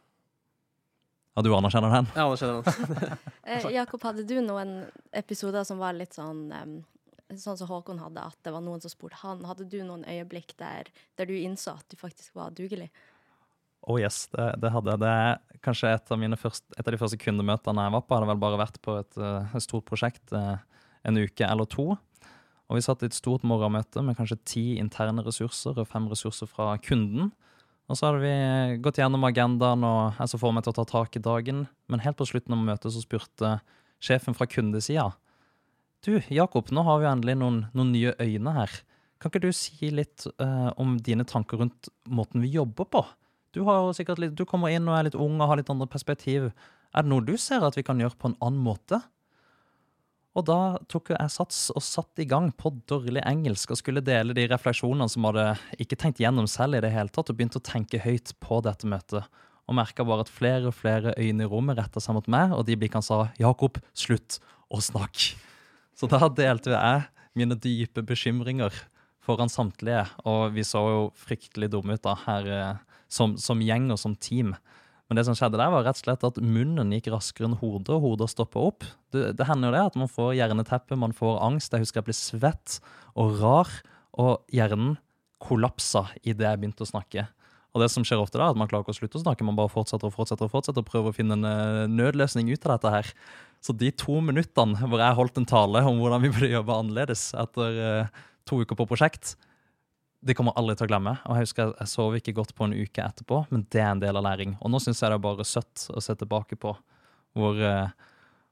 A: Ja, du anerkjenner den?
C: Jeg anerkjenner den.
B: Eh, Jakob, hadde du noen episoder som var litt sånn em, Sånn som Håkon hadde, at det var noen som spurte han. Hadde du noen øyeblikk der, der du innså at du faktisk var dugelig?
A: Oh yes, det, det hadde jeg. Det kanskje et av, første, et av de første kundemøtene jeg var på. Hadde vel bare vært på et, eh, et stort prosjekt eh, en uke eller to. Og vi satt i et stort morgenmøte med kanskje ti interne ressurser og fem ressurser fra kunden. Og så hadde vi gått gjennom agendaen, og jeg så for meg til å ta tak i dagen. Men helt på slutten av møtet så spurte sjefen fra kundesida Du, Jakob, nå har vi endelig noen, noen nye øyne her. Kan ikke du si litt uh, om dine tanker rundt måten vi jobber på? Du, litt, du kommer inn og er litt ung og har litt andre perspektiv. Er det noe du ser at vi kan gjøre på en annen måte? Og da tok jeg sats og satt i gang på dårlig engelsk og skulle dele de refleksjonene som hadde ikke tenkt gjennom selv i det hele tatt, og begynte å tenke høyt på dette møtet. Og merka bare at flere og flere øyne i rommet retta seg mot meg, og de blikkene sa 'Jakob, slutt å snakke'. Så da delte jeg mine dype bekymringer foran samtlige, og vi så jo fryktelig dumme ut da, her eh, som, som gjeng og som team. Men det som skjedde der, var rett og slett at munnen gikk raskere enn hodet, og hodet stoppa opp. Det, det hender jo det at man får hjerneteppe, man får angst. Jeg husker jeg ble svett og rar, og hjernen kollapsa idet jeg begynte å snakke. Og det som skjer ofte da, at man klarer ikke å slutte å snakke, man bare fortsetter og fortsetter og fortsetter og prøver å finne en eh, nødløsning ut av dette her. Så de to minuttene hvor jeg holdt en tale om hvordan vi burde jobbe annerledes etter eh, to uker på prosjekt, det kommer aldri til å glemme. Og jeg husker jeg, sov ikke godt på en uke etterpå, men det er en del av læring. Og nå syns jeg det er bare søtt å se tilbake på hvor, eh,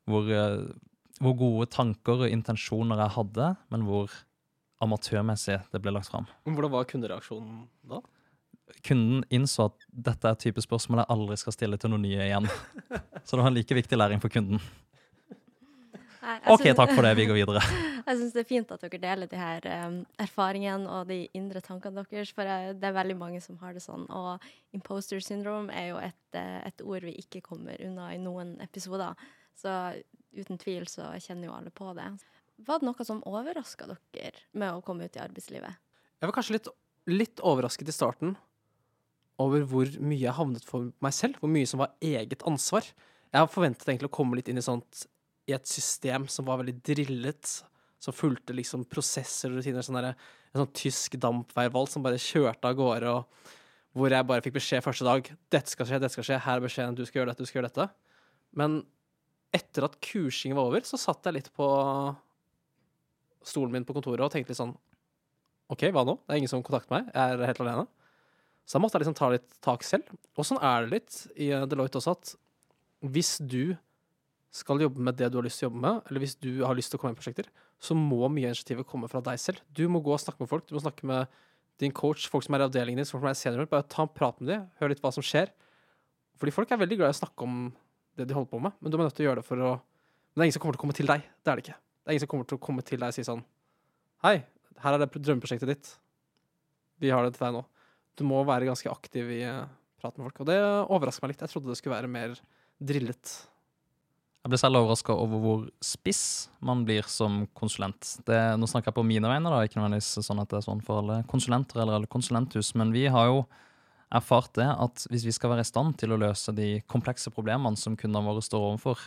A: hvor, hvor gode tanker og intensjoner jeg hadde, men hvor amatørmessig det ble lagt fram.
C: Hvordan var kundereaksjonen da?
A: Kunden innså at dette er et type spørsmål jeg aldri skal stille til noen nye igjen. Så det var en like viktig læring for kunden.
B: Nei,
A: OK,
B: synes,
A: takk for det. Vi går videre.
B: Jeg syns det er fint at dere deler de her um, erfaringene og de indre tankene deres, for jeg, det er veldig mange som har det sånn. Og imposter syndrome er jo et, eh, et ord vi ikke kommer unna i noen episoder. Så uten tvil så kjenner jo alle på det. Var det noe som overraska dere med å komme ut i arbeidslivet?
C: Jeg var kanskje litt, litt overrasket i starten over hvor mye jeg havnet for meg selv. Hvor mye som var eget ansvar. Jeg har forventet egentlig å komme litt inn i sånt i et system som var veldig drillet, som fulgte liksom prosesser og rutiner. Sånn der, en sånn tysk dampveivalt som bare kjørte av gårde, og hvor jeg bare fikk beskjed første dag dette skal skje, dette skal skje, her er beskjeden, du skal gjøre dette, du skal gjøre dette. Men etter at kursingen var over, så satt jeg litt på stolen min på kontoret og tenkte litt sånn OK, hva nå? Det er ingen som kontakter meg. Jeg er helt alene. Så da måtte jeg liksom ta litt tak selv. Og sånn er det litt i eh, Deloitte også, at hvis du skal jobbe med det du har lyst til å jobbe med, eller hvis du har lyst til å komme inn prosjekter, så må mye av initiativet komme fra deg selv. Du må gå og snakke med folk. Du må snakke med din coach, folk som er i avdelingen din, folk som er senior. Bare ta en prat med dem, hør litt hva som skjer. Fordi folk er veldig glad i å snakke om det de holder på med, men du er nødt til å gjøre det for å Men det er ingen som kommer til å komme til deg. Det er det ikke. Det er ingen som kommer til å komme til deg og si sånn Hei, her er det drømmeprosjektet ditt. Vi har det til deg nå. Du må være ganske aktiv i eh, prat med folk. Og det overrasker meg litt. Jeg trodde det skulle være mer drillet.
A: Jeg ble selv overraska over hvor spiss man blir som konsulent. Det, nå snakker jeg på mine vegne, da, ikke nødvendigvis sånn at det er sånn for alle konsulenter eller alle konsulenthus, men vi har jo erfart det at hvis vi skal være i stand til å løse de komplekse problemene som kundene våre står overfor,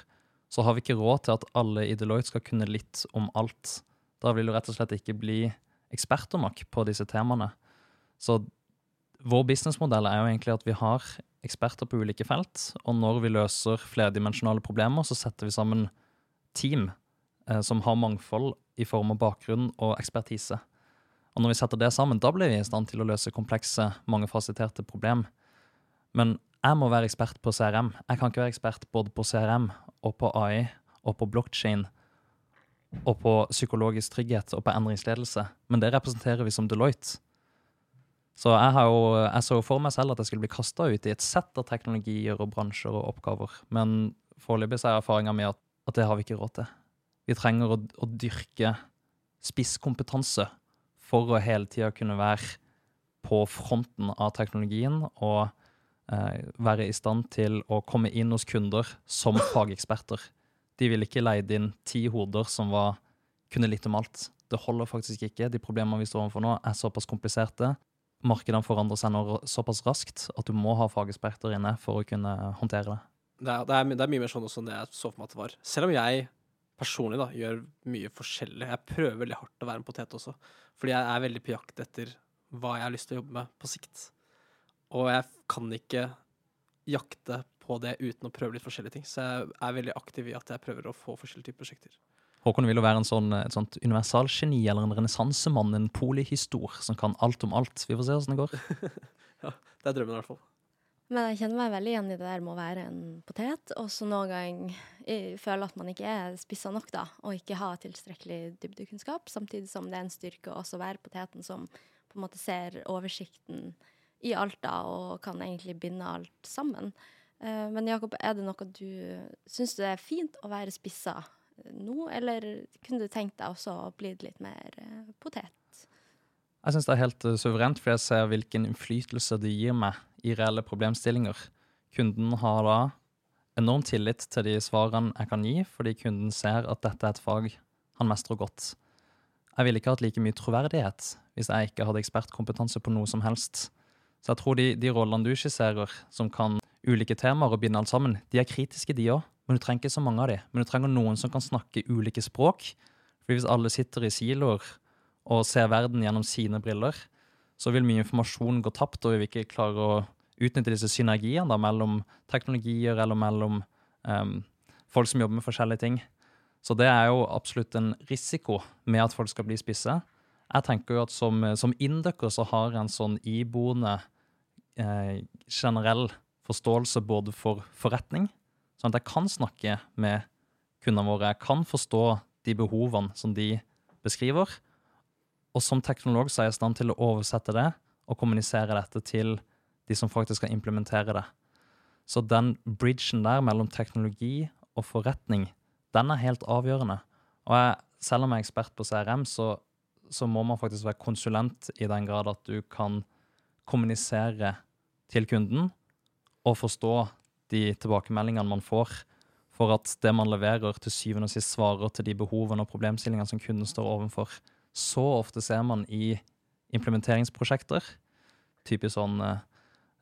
A: så har vi ikke råd til at alle i Deloitte skal kunne litt om alt. Da vil du rett og slett ikke bli eksperter nok på disse temaene. Så vår businessmodell er jo egentlig at vi har eksperter på ulike felt, og når vi løser flerdimensjonale problemer, så setter vi sammen team eh, som har mangfold i form av bakgrunn og ekspertise. Og når vi setter det sammen, da blir vi i stand til å løse komplekse, mangefasetterte problem. Men jeg må være ekspert på CRM. Jeg kan ikke være ekspert både på CRM og på AI og på blockchain og på psykologisk trygghet og på endringsledelse. Men det representerer vi som Deloitte. Så jeg, har jo, jeg så for meg selv at jeg skulle bli kasta ut i et sett av teknologier og bransjer og oppgaver. Men foreløpig er erfaringa mi at, at det har vi ikke råd til. Vi trenger å, å dyrke spisskompetanse for å hele tida kunne være på fronten av teknologien og eh, være i stand til å komme inn hos kunder som fageksperter. De ville ikke leid inn ti hoder som var, kunne litt om alt. Det holder faktisk ikke. De problemene vi står overfor nå, er såpass kompliserte. Markedene forandrer seg nå såpass raskt at du må ha fageksperter inne for å kunne håndtere det.
C: Det er, det, er, det er mye mer sånn også enn det jeg så for meg at det var. Selv om jeg personlig da, gjør mye forskjellig. Jeg prøver veldig hardt å være en potet også. Fordi jeg er veldig på jakt etter hva jeg har lyst til å jobbe med på sikt. Og jeg kan ikke jakte på det uten å prøve litt forskjellige ting. Så jeg er veldig aktiv i at jeg prøver å få forskjellige typer prosjekter.
A: Håkon vil jo være en sånn, et sånt universalgeni eller en renessansemann, en polyhistor som kan alt om alt. Vi får se åssen det går.
C: ja, det er drømmen i hvert fall.
B: Men jeg kjenner meg veldig igjen i det der med å være en potet, og så noen ganger føle at man ikke er spissa nok, da, og ikke har tilstrekkelig dybdekunnskap, samtidig som det er en styrke å også være poteten som på en måte ser oversikten i alt, da, og kan egentlig binde alt sammen. Eh, men Jakob, er det noe du Syns det er fint å være spissa nå, eller kunne du tenkt deg også å bli litt mer eh, potet?
A: Jeg syns det er helt uh, suverent, for jeg ser hvilken innflytelse det gir meg i reelle problemstillinger. Kunden har da enorm tillit til de svarene jeg kan gi, fordi kunden ser at dette er et fag han mestrer godt. Jeg ville ikke hatt like mye troverdighet hvis jeg ikke hadde ekspertkompetanse på noe som helst. Så jeg tror de, de rollene du skisserer, som kan ulike temaer og binde alt sammen, de er kritiske, de òg. Men du trenger ikke så mange av de. Men du trenger noen som kan snakke ulike språk. For hvis alle sitter i siloer og ser verden gjennom sine briller, så vil mye informasjon gå tapt, og vi vil ikke klare å utnytte disse synergiene da, mellom teknologier eller mellom um, folk som jobber med forskjellige ting. Så det er jo absolutt en risiko med at folk skal bli spisse. Jeg tenker jo at som, som inndøkker så har en sånn iboende eh, generell forståelse både for forretning, sånn at jeg kan snakke med kundene våre, jeg kan forstå de behovene som de beskriver, og som teknolog så er jeg i stand til å oversette det og kommunisere dette til de som faktisk skal implementere det. Så den bridgen der mellom teknologi og forretning, den er helt avgjørende. Og jeg, selv om jeg er ekspert på CRM, så, så, må man faktisk være konsulent i den grad at du kan kommunisere til kunden og forstå de tilbakemeldingene man får, for at det man leverer, til syvende og sist svarer til de behovene og problemstillingene som kunden står overfor så ofte ser man i implementeringsprosjekter, typisk sånn eh,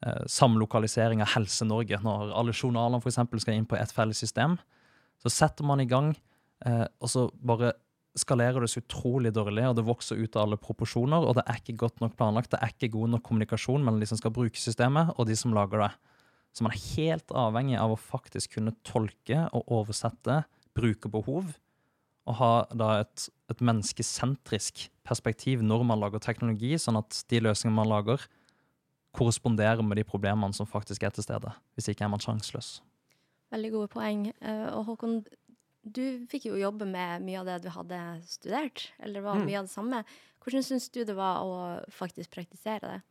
A: eh samlokalisering av Helse-Norge, når alle journalene f.eks. skal inn på ett felles system, så setter man i gang, eh, og så bare skalerer det så utrolig dårlig, og det vokser ut av alle proporsjoner, og det er ikke godt nok planlagt, det er ikke god nok kommunikasjon mellom de som skal bruke systemet, og de som lager det. Så man er helt avhengig av å faktisk kunne tolke og oversette brukerbehov og ha da et, et menneskesentrisk perspektiv når man lager teknologi, sånn at de løsningene man lager, korresponderer med de problemene som faktisk er til stede. Hvis ikke er man sjanseløs.
B: Veldig gode poeng. Eh, og Håkon, du fikk jo jobbe med mye av det du hadde studert, eller var mm. mye av det samme. Hvordan syns du det var å faktisk praktisere det?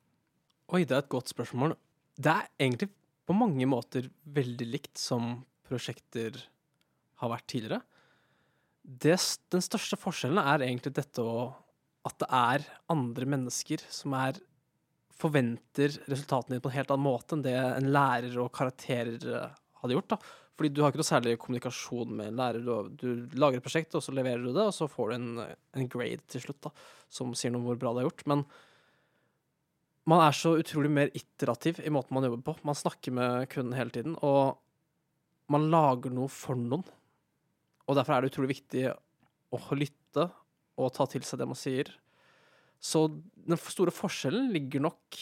C: Oi, det er et godt spørsmål. Det er egentlig på mange måter veldig likt som prosjekter har vært tidligere det, den største forskjellen er egentlig dette å At det er andre mennesker som er forventer resultatene dine på en helt annen måte enn det en lærer og karakterer eh, hadde gjort. da. Fordi du har ikke noe særlig kommunikasjon med en lærer. Du, du lager et prosjekt, og så leverer du det, og så får du en, en grade til slutt da, som sier noe om hvor bra det er gjort. Men man er så utrolig mer iterativ i måten man jobber på. Man snakker med kunden hele tiden, og man lager noe for noen. Og derfor er det utrolig viktig å lytte og ta til seg det man sier. Så den store forskjellen ligger nok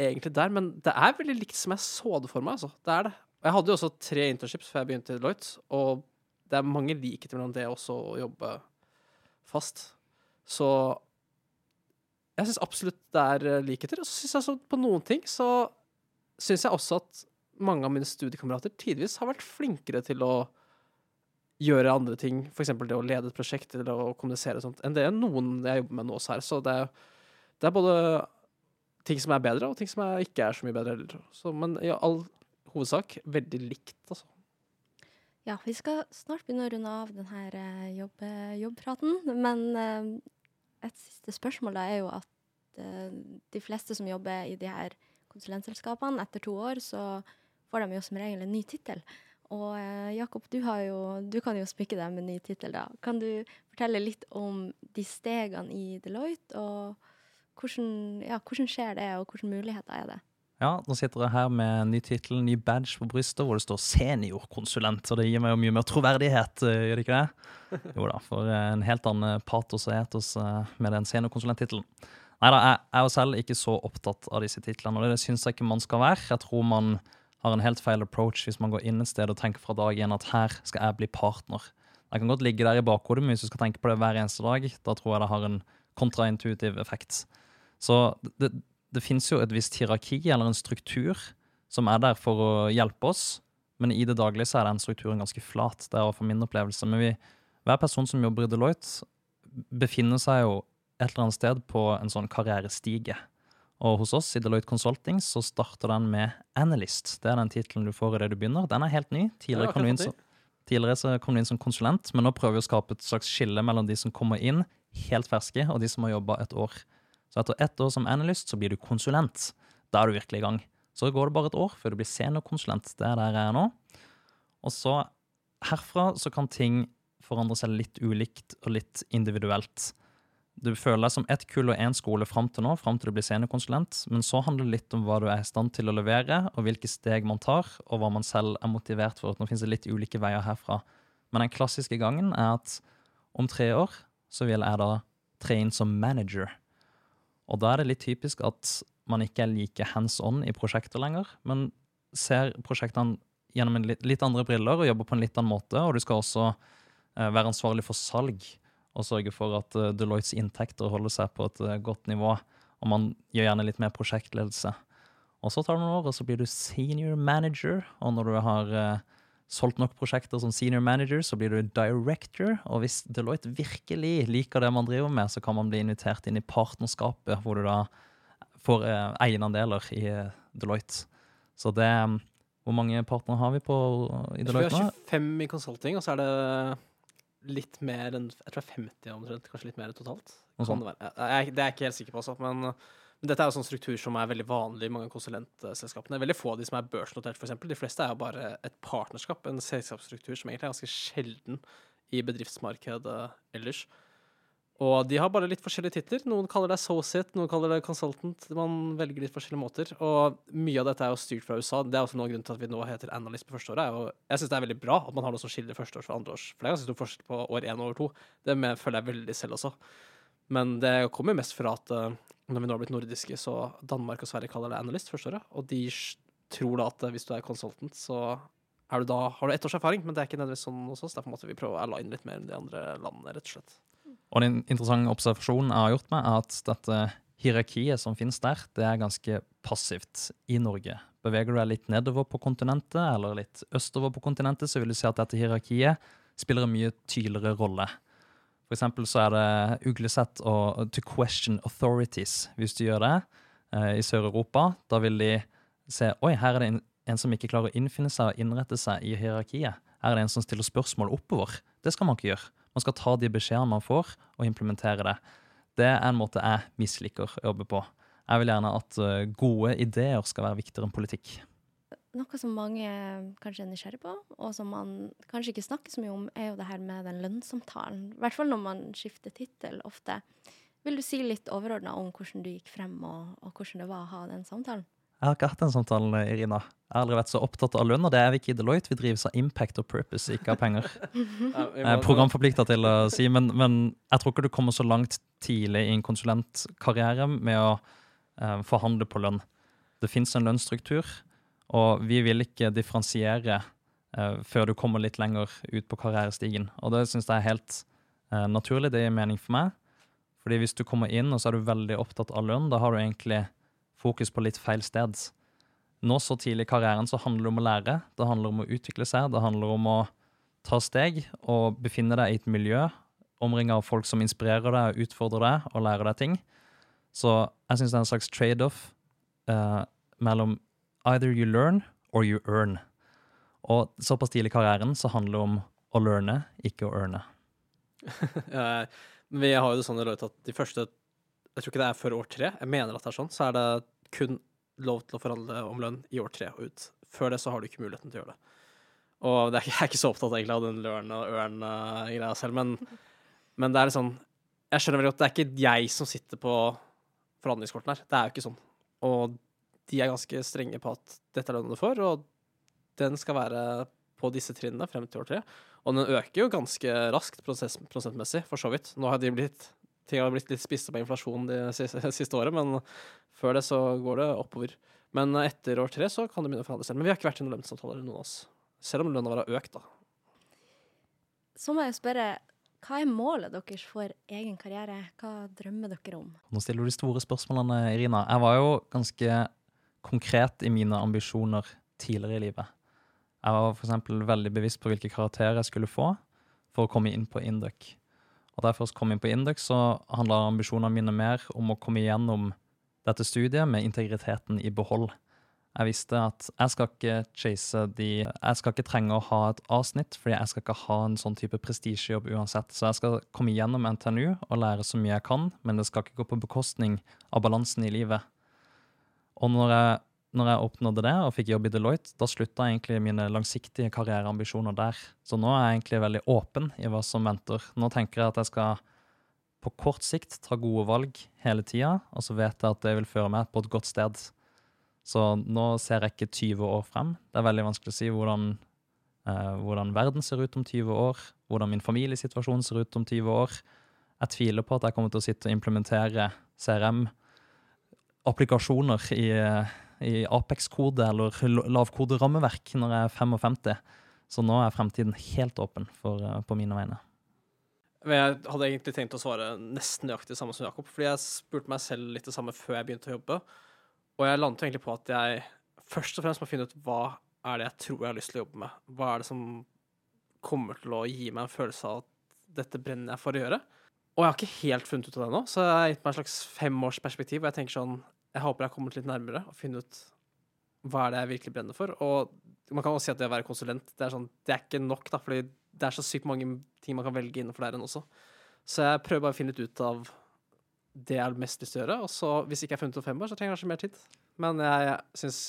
C: egentlig der, men det er veldig likt som jeg så det for meg. Altså. Det er det. Jeg hadde jo også tre internships før jeg begynte i Deloitte, og det er mange likheter mellom det også å jobbe fast. Så jeg syns absolutt det er eh, likheter. Og så syns jeg så på noen ting så syns jeg også at mange av mine studiekamerater tidvis har vært flinkere til å gjøre andre ting, f.eks. det å lede et prosjekt eller å kommunisere og sånt, enn det er noen jeg jobber med nå også her. Så det er, det er, både ting som er bedre, og ting som er, ikke er så mye bedre heller. Så, men i all hovedsak veldig likt, altså.
B: Ja, vi skal snart begynne å runde av denne eh, jobb, jobbpraten. Men et siste spørsmål er jo at uh, de fleste som jobber i de her konsulentselskapene, etter to år så får de jo som regel en ny tittel. Og eh, Jakob, du, jo, du, kan jo smykke deg med ny tittel, da. Kan du fortelle litt om de stegene i Deloitte, og hvordan, ja, hvordan skjer det, og hvilke muligheter er det?
A: Ja, nå sitter jeg her med en ny tittel, ny badge på brystet, hvor det står seniorkonsulent. Og det gir meg jo mye mer troverdighet, eh, gjør det ikke det? Jo da, for eh, en helt annen patos og etos eh, med den seniorkonsulenttittelen. Nei da, jeg er jo selv ikke så opptatt av disse titlene, og det syns jeg ikke man skal være. Jeg tror man har en helt feil approach hvis man går inn et sted og tenker fra dag én at her skal jeg bli partner. Jeg kan godt ligge der i bakhodet, men hvis du skal tenke på det hver eneste dag, da tror jeg det har en kontraintuitiv effekt. Så det, det fins jo et visst hierarki eller en struktur som er der for å hjelpe oss, men i det daglige så er den strukturen ganske flat. Det er iallfall min opplevelse. Men vi, hver person som jobber i Deloitte, befinner seg jo et eller annet sted på en sånn karrierestige. Og hos oss i Deloitte Consulting så starter den med analyst. Det er den tittelen du får idet du begynner. Den er helt ny. Tidligere, kom du som, tidligere så kom du inn som konsulent, men nå prøver vi å skape et slags skille mellom de som kommer inn helt ferske, og de som har jobba et år. Så etter ett år som analyst så blir du konsulent. Da er du virkelig i gang. Så går det bare et år før du blir seniorkonsulent. Det er der jeg er nå. Og så herfra så kan ting forandre seg litt ulikt og litt individuelt. Du føler deg som ett kull og én skole fram til nå, fram til du blir seniorkonsulent, men så handler det litt om hva du er i stand til å levere, og hvilke steg man tar, og hva man selv er motivert for. Nå finnes det litt ulike veier herfra. Men den klassiske gangen er at om tre år så vil jeg da tre inn som manager. Og da er det litt typisk at man ikke er like hands on i prosjekter lenger, men ser prosjektene gjennom en litt, litt, andre briller og jobber på en litt annen måte. Og du skal også eh, være ansvarlig for salg og sørge for at eh, Deloittes inntekter holder seg på et eh, godt nivå. Og man gjør gjerne litt mer prosjektledelse. Og så tar det noen år, og så blir du senior manager. Og når du har solgt nok prosjekter som senior manager, så blir du director. Og hvis Deloitte virkelig liker det man driver med, så kan man bli invitert inn i partnerskapet, hvor du da får eh, eierandeler i eh, Deloitte. Så det mm, Hvor mange partnere har vi på i Deloitte
C: nå? Vi har 25 i consulting, og så er det litt mer enn Jeg tror det er 50 omtrent, kanskje litt mer totalt. Sånn. Det, det, er jeg ikke helt sikker på, også, men dette er jo sånn struktur som er veldig vanlig i mange konsulentselskapene. Veldig få av de som er børsnotert, f.eks. De fleste er jo bare et partnerskap, en selskapsstruktur som egentlig er ganske sjelden i bedriftsmarkedet ellers. Og de har bare litt forskjellige titler. Noen kaller det associate, noen kaller det consultant. Man velger litt forskjellige måter. Og mye av dette er jo styrt fra USA. Det er også noen grunn til at vi nå heter analyst på første året. Og jeg syns det er veldig bra at man har noe som skiller førsteårs fra andreårs. For det er ganske stor forskjell på år én og år to. Det føler jeg veldig selv også. Men det kommer mest fra at uh, når vi nå har blitt nordiske, så Danmark og Sverige kaller det analyst første året. Og de tror da at hvis du er consultant, så er du da, har du ett års erfaring, men det er ikke nødvendigvis sånn hos oss. Derfor måtte vi prøve å align litt mer enn de andre landene, rett og slett.
A: Og en interessant observasjon jeg har gjort meg, er at dette hierarkiet som finnes der, det er ganske passivt i Norge. Beveger du deg litt nedover på kontinentet, eller litt østover på kontinentet, så vil du se at dette hierarkiet spiller en mye tydeligere rolle. For eksempel så er det uglesett og to question authorities. Hvis du gjør det eh, i Sør-Europa, da vil de se oi, her er det en, som ikke klarer å innfinne seg og innrette seg i hierarkiet. Her er det en som stiller spørsmål oppover. Det skal man ikke gjøre. Man skal ta de beskjedene man får, og implementere det. Det er en måte jeg misliker å jobbe på. Jeg vil gjerne at eh, gode ideer skal være viktigere enn politikk
B: noe som mange kanskje er nysgjerrig på, og som man kanskje ikke snakker så mye om, er jo det her med den lønnssamtalen. I hvert fall når man skifter tittel ofte. Vil du si litt overordna om hvordan du gikk frem, og, og, hvordan det var å ha den samtalen?
A: Jeg har ikke hatt den samtalen, Irina. Jeg har aldri vært så opptatt av lønn, og det er vi ikke i Deloitte. Vi drives av impact og purpose, ikke av penger. Jeg er programforplikta til å si, men, men, jeg tror ikke du kommer så langt tidlig i en konsulentkarriere med å eh, forhandle på lønn. Det fins en lønnsstruktur. Og vi vil ikke differensiere uh, før du kommer litt lenger ut på karrierestigen. Og det syns jeg er helt uh, naturlig. Det gir mening for meg. Fordi hvis du kommer inn og så er du veldig opptatt av lønn, da har du egentlig fokus på litt feil sted. Nå så tidlig i karrieren så handler det om å lære. Det handler om å utvikle seg. Det handler om å ta steg og befinne deg i et miljø omringa av folk som inspirerer deg, utfordrer deg og lærer deg ting. Så jeg syns det er en slags trade-off eh, mellom Either you learn or you earn. Og såpass tidlig i karrieren så handler det om å learne, ikke å earne.
C: vi har jo det sånn at de første Jeg tror ikke det er før år tre, jeg mener at det er sånn. Så er det kun lov til å forhandle om lønn i år tre og ut. Før det så har du ikke muligheten til å gjøre det. Og det er, jeg er ikke så opptatt egentlig av den learn og earn-greia selv, men, men, det er sånn, Jeg skjønner veldig godt det er ikke jeg som sitter på forhandlingskortene her. Det er jo ikke sånn. Og de er ganske strenge på at dette er lønnen du får, og den skal være på disse trinnene frem til år tre. Og den øker jo ganske raskt prosess, prosentmessig, for så vidt. Nå har de blitt ting har blitt litt spist opp av inflasjon det siste, siste året, men før det så går det oppover. Men etter år tre så kan det begynne å forhandle selv. Men vi har ikke vært i noen lønnsavtaler, noen av oss. Selv om lønna vår har økt, da.
B: Så må jeg spørre, hva er målet deres for egen karriere? Hva drømmer dere om?
A: Nå stiller du de store spørsmålene, Irina. Jeg var jo ganske konkret i mine ambisjoner tidligere i livet. Jeg var f.eks. veldig bevisst på hvilke karakterer jeg skulle få for å komme inn på Induc. Og da jeg først kom inn på Induc, så handla ambisjonene mine mer om å komme igjennom dette studiet med integriteten i behold. Jeg visste at jeg skal ikke chase de Jeg skal ikke trenge å ha et avsnitt, fordi jeg skal ikke ha en sånn type prestisjejobb uansett. Så jeg skal komme igjennom NTNU og lære så mye jeg kan, men det skal ikke gå på bekostning av balansen i livet. Og når jeg når jeg oppnådde det og fikk jobb i Deloitte, da slutta egentlig mine langsiktige karriereambisjoner der. Så nå er jeg egentlig veldig åpen i hva som venter. Nå tenker jeg at jeg skal på kort sikt ta gode valg hele tida, og så vet jeg at det vil føre meg på et godt sted. Så nå ser jeg ikke 20 år frem. Det er veldig vanskelig å si hvordan, eh, hvordan verden ser ut om 20 år, hvordan min familiesituasjon ser ut om 20 år. Jeg tviler på at jeg kommer til å sitte og implementere CRM applikasjoner i, i Apex-kode eller lavkode-rammeverk når jeg er 55. Så nå er fremtiden helt åpen for, eh, på mine vegne.
C: Men jeg hadde egentlig tenkt å svare nesten nøyaktig det samme som Jakob. Fordi jeg spurte meg selv litt det samme før jeg begynte å jobbe. Og jeg landet egentlig på at jeg først og fremst må finne ut hva er det jeg tror jeg har lyst til å jobbe med. Hva er det som kommer til å gi meg en følelse av at dette brenner jeg for å gjøre. Og jeg har ikke helt funnet ut av det nå, så jeg har gitt meg et slags femårsperspektiv. Og jeg tenker sånn Jeg håper jeg har kommet litt nærmere og funnet ut hva er det jeg virkelig brenner for. Og man kan også si at det å være konsulent, det er, sånn, det er ikke nok, da, fordi det er så sykt mange ting man kan velge innenfor der enn også. Så jeg prøver bare å finne litt ut av det jeg har mest lyst til å gjøre. Og så, hvis ikke jeg har funnet ut om fem år, så trenger jeg kanskje mer tid. Men jeg, jeg syns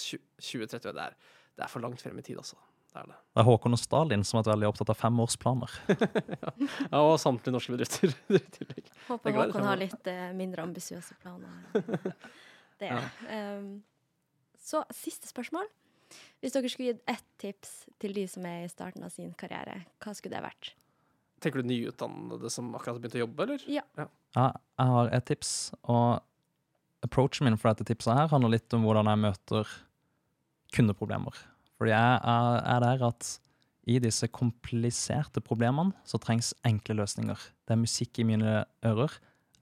C: 2030 det er, det er for langt frem i tid, altså. Det er det.
A: Det er Håkon og Stalin som er veldig opptatt av femårsplaner.
C: ja, og samtlige norske bedrifter.
B: Håper Håkon har litt eh, mindre ambisiøse planer. det. Ja. Um, så siste spørsmål. Hvis dere skulle gitt ett tips til de som er i starten av sin karriere, hva skulle det vært?
C: Tenker du nyutdannede som akkurat har begynt å jobbe, eller?
B: Ja.
A: ja. ja jeg har et tips, og approachen min for dette tipset her handler litt om hvordan jeg møter kundeproblemer. Fordi jeg er der at i disse kompliserte problemene så trengs enkle løsninger. Det er musikk i mine ører.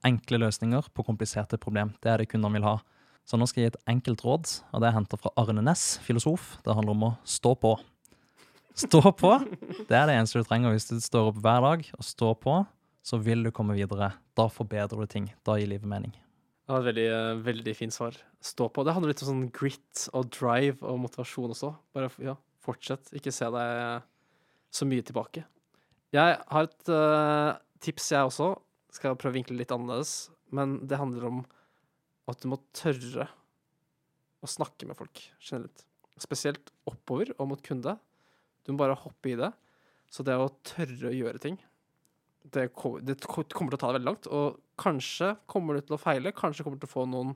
A: Enkle løsninger på kompliserte problem. Det er det kundene vil ha. Så nå skal jeg gi et enkelt råd, og det er henta fra Arne Næss, filosof. Det handler om å stå på. Stå på! Det er det eneste du trenger. Hvis du står opp hver dag og står på, så vil du komme videre. Da forbedrer du ting. Da gir livet mening.
C: Det var et veldig, eh, veldig fint svar. Stå på. Det handler litt om sånn grit og drive og motivasjon også. Bare ja, fortsett. Ikke se deg så mye tilbake. Jeg har et uh, tips, jeg også. Skal prøve å vinkle litt annerledes. Men det handler om at du må tørre å snakke med folk generelt. Spesielt oppover og mot kunde. Du må bare hoppe i det. Så det å tørre å gjøre ting det, det, kommer til å ta deg veldig langt. Og kanskje kommer du til å feile. Kanskje kommer du til å få noen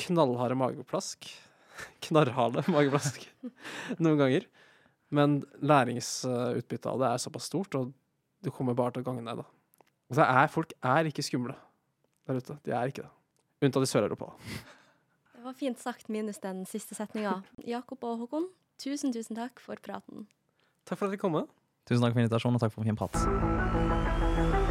C: knallharde mageplask. Knarrhale mageplask noen ganger. Men læringsutbyttet av det er såpass stort, og du kommer bare til å gange deg, da. Og er, folk er ikke skumle der ute. De er ikke det. Unntatt i Sør-Europa.
B: Det var fint sagt, minus den siste setninga. Jakob og Håkon, tusen, tusen takk for praten.
C: Takk for at dere kom.
A: Tusen takk for invitasjonen, og takk for en fin prat.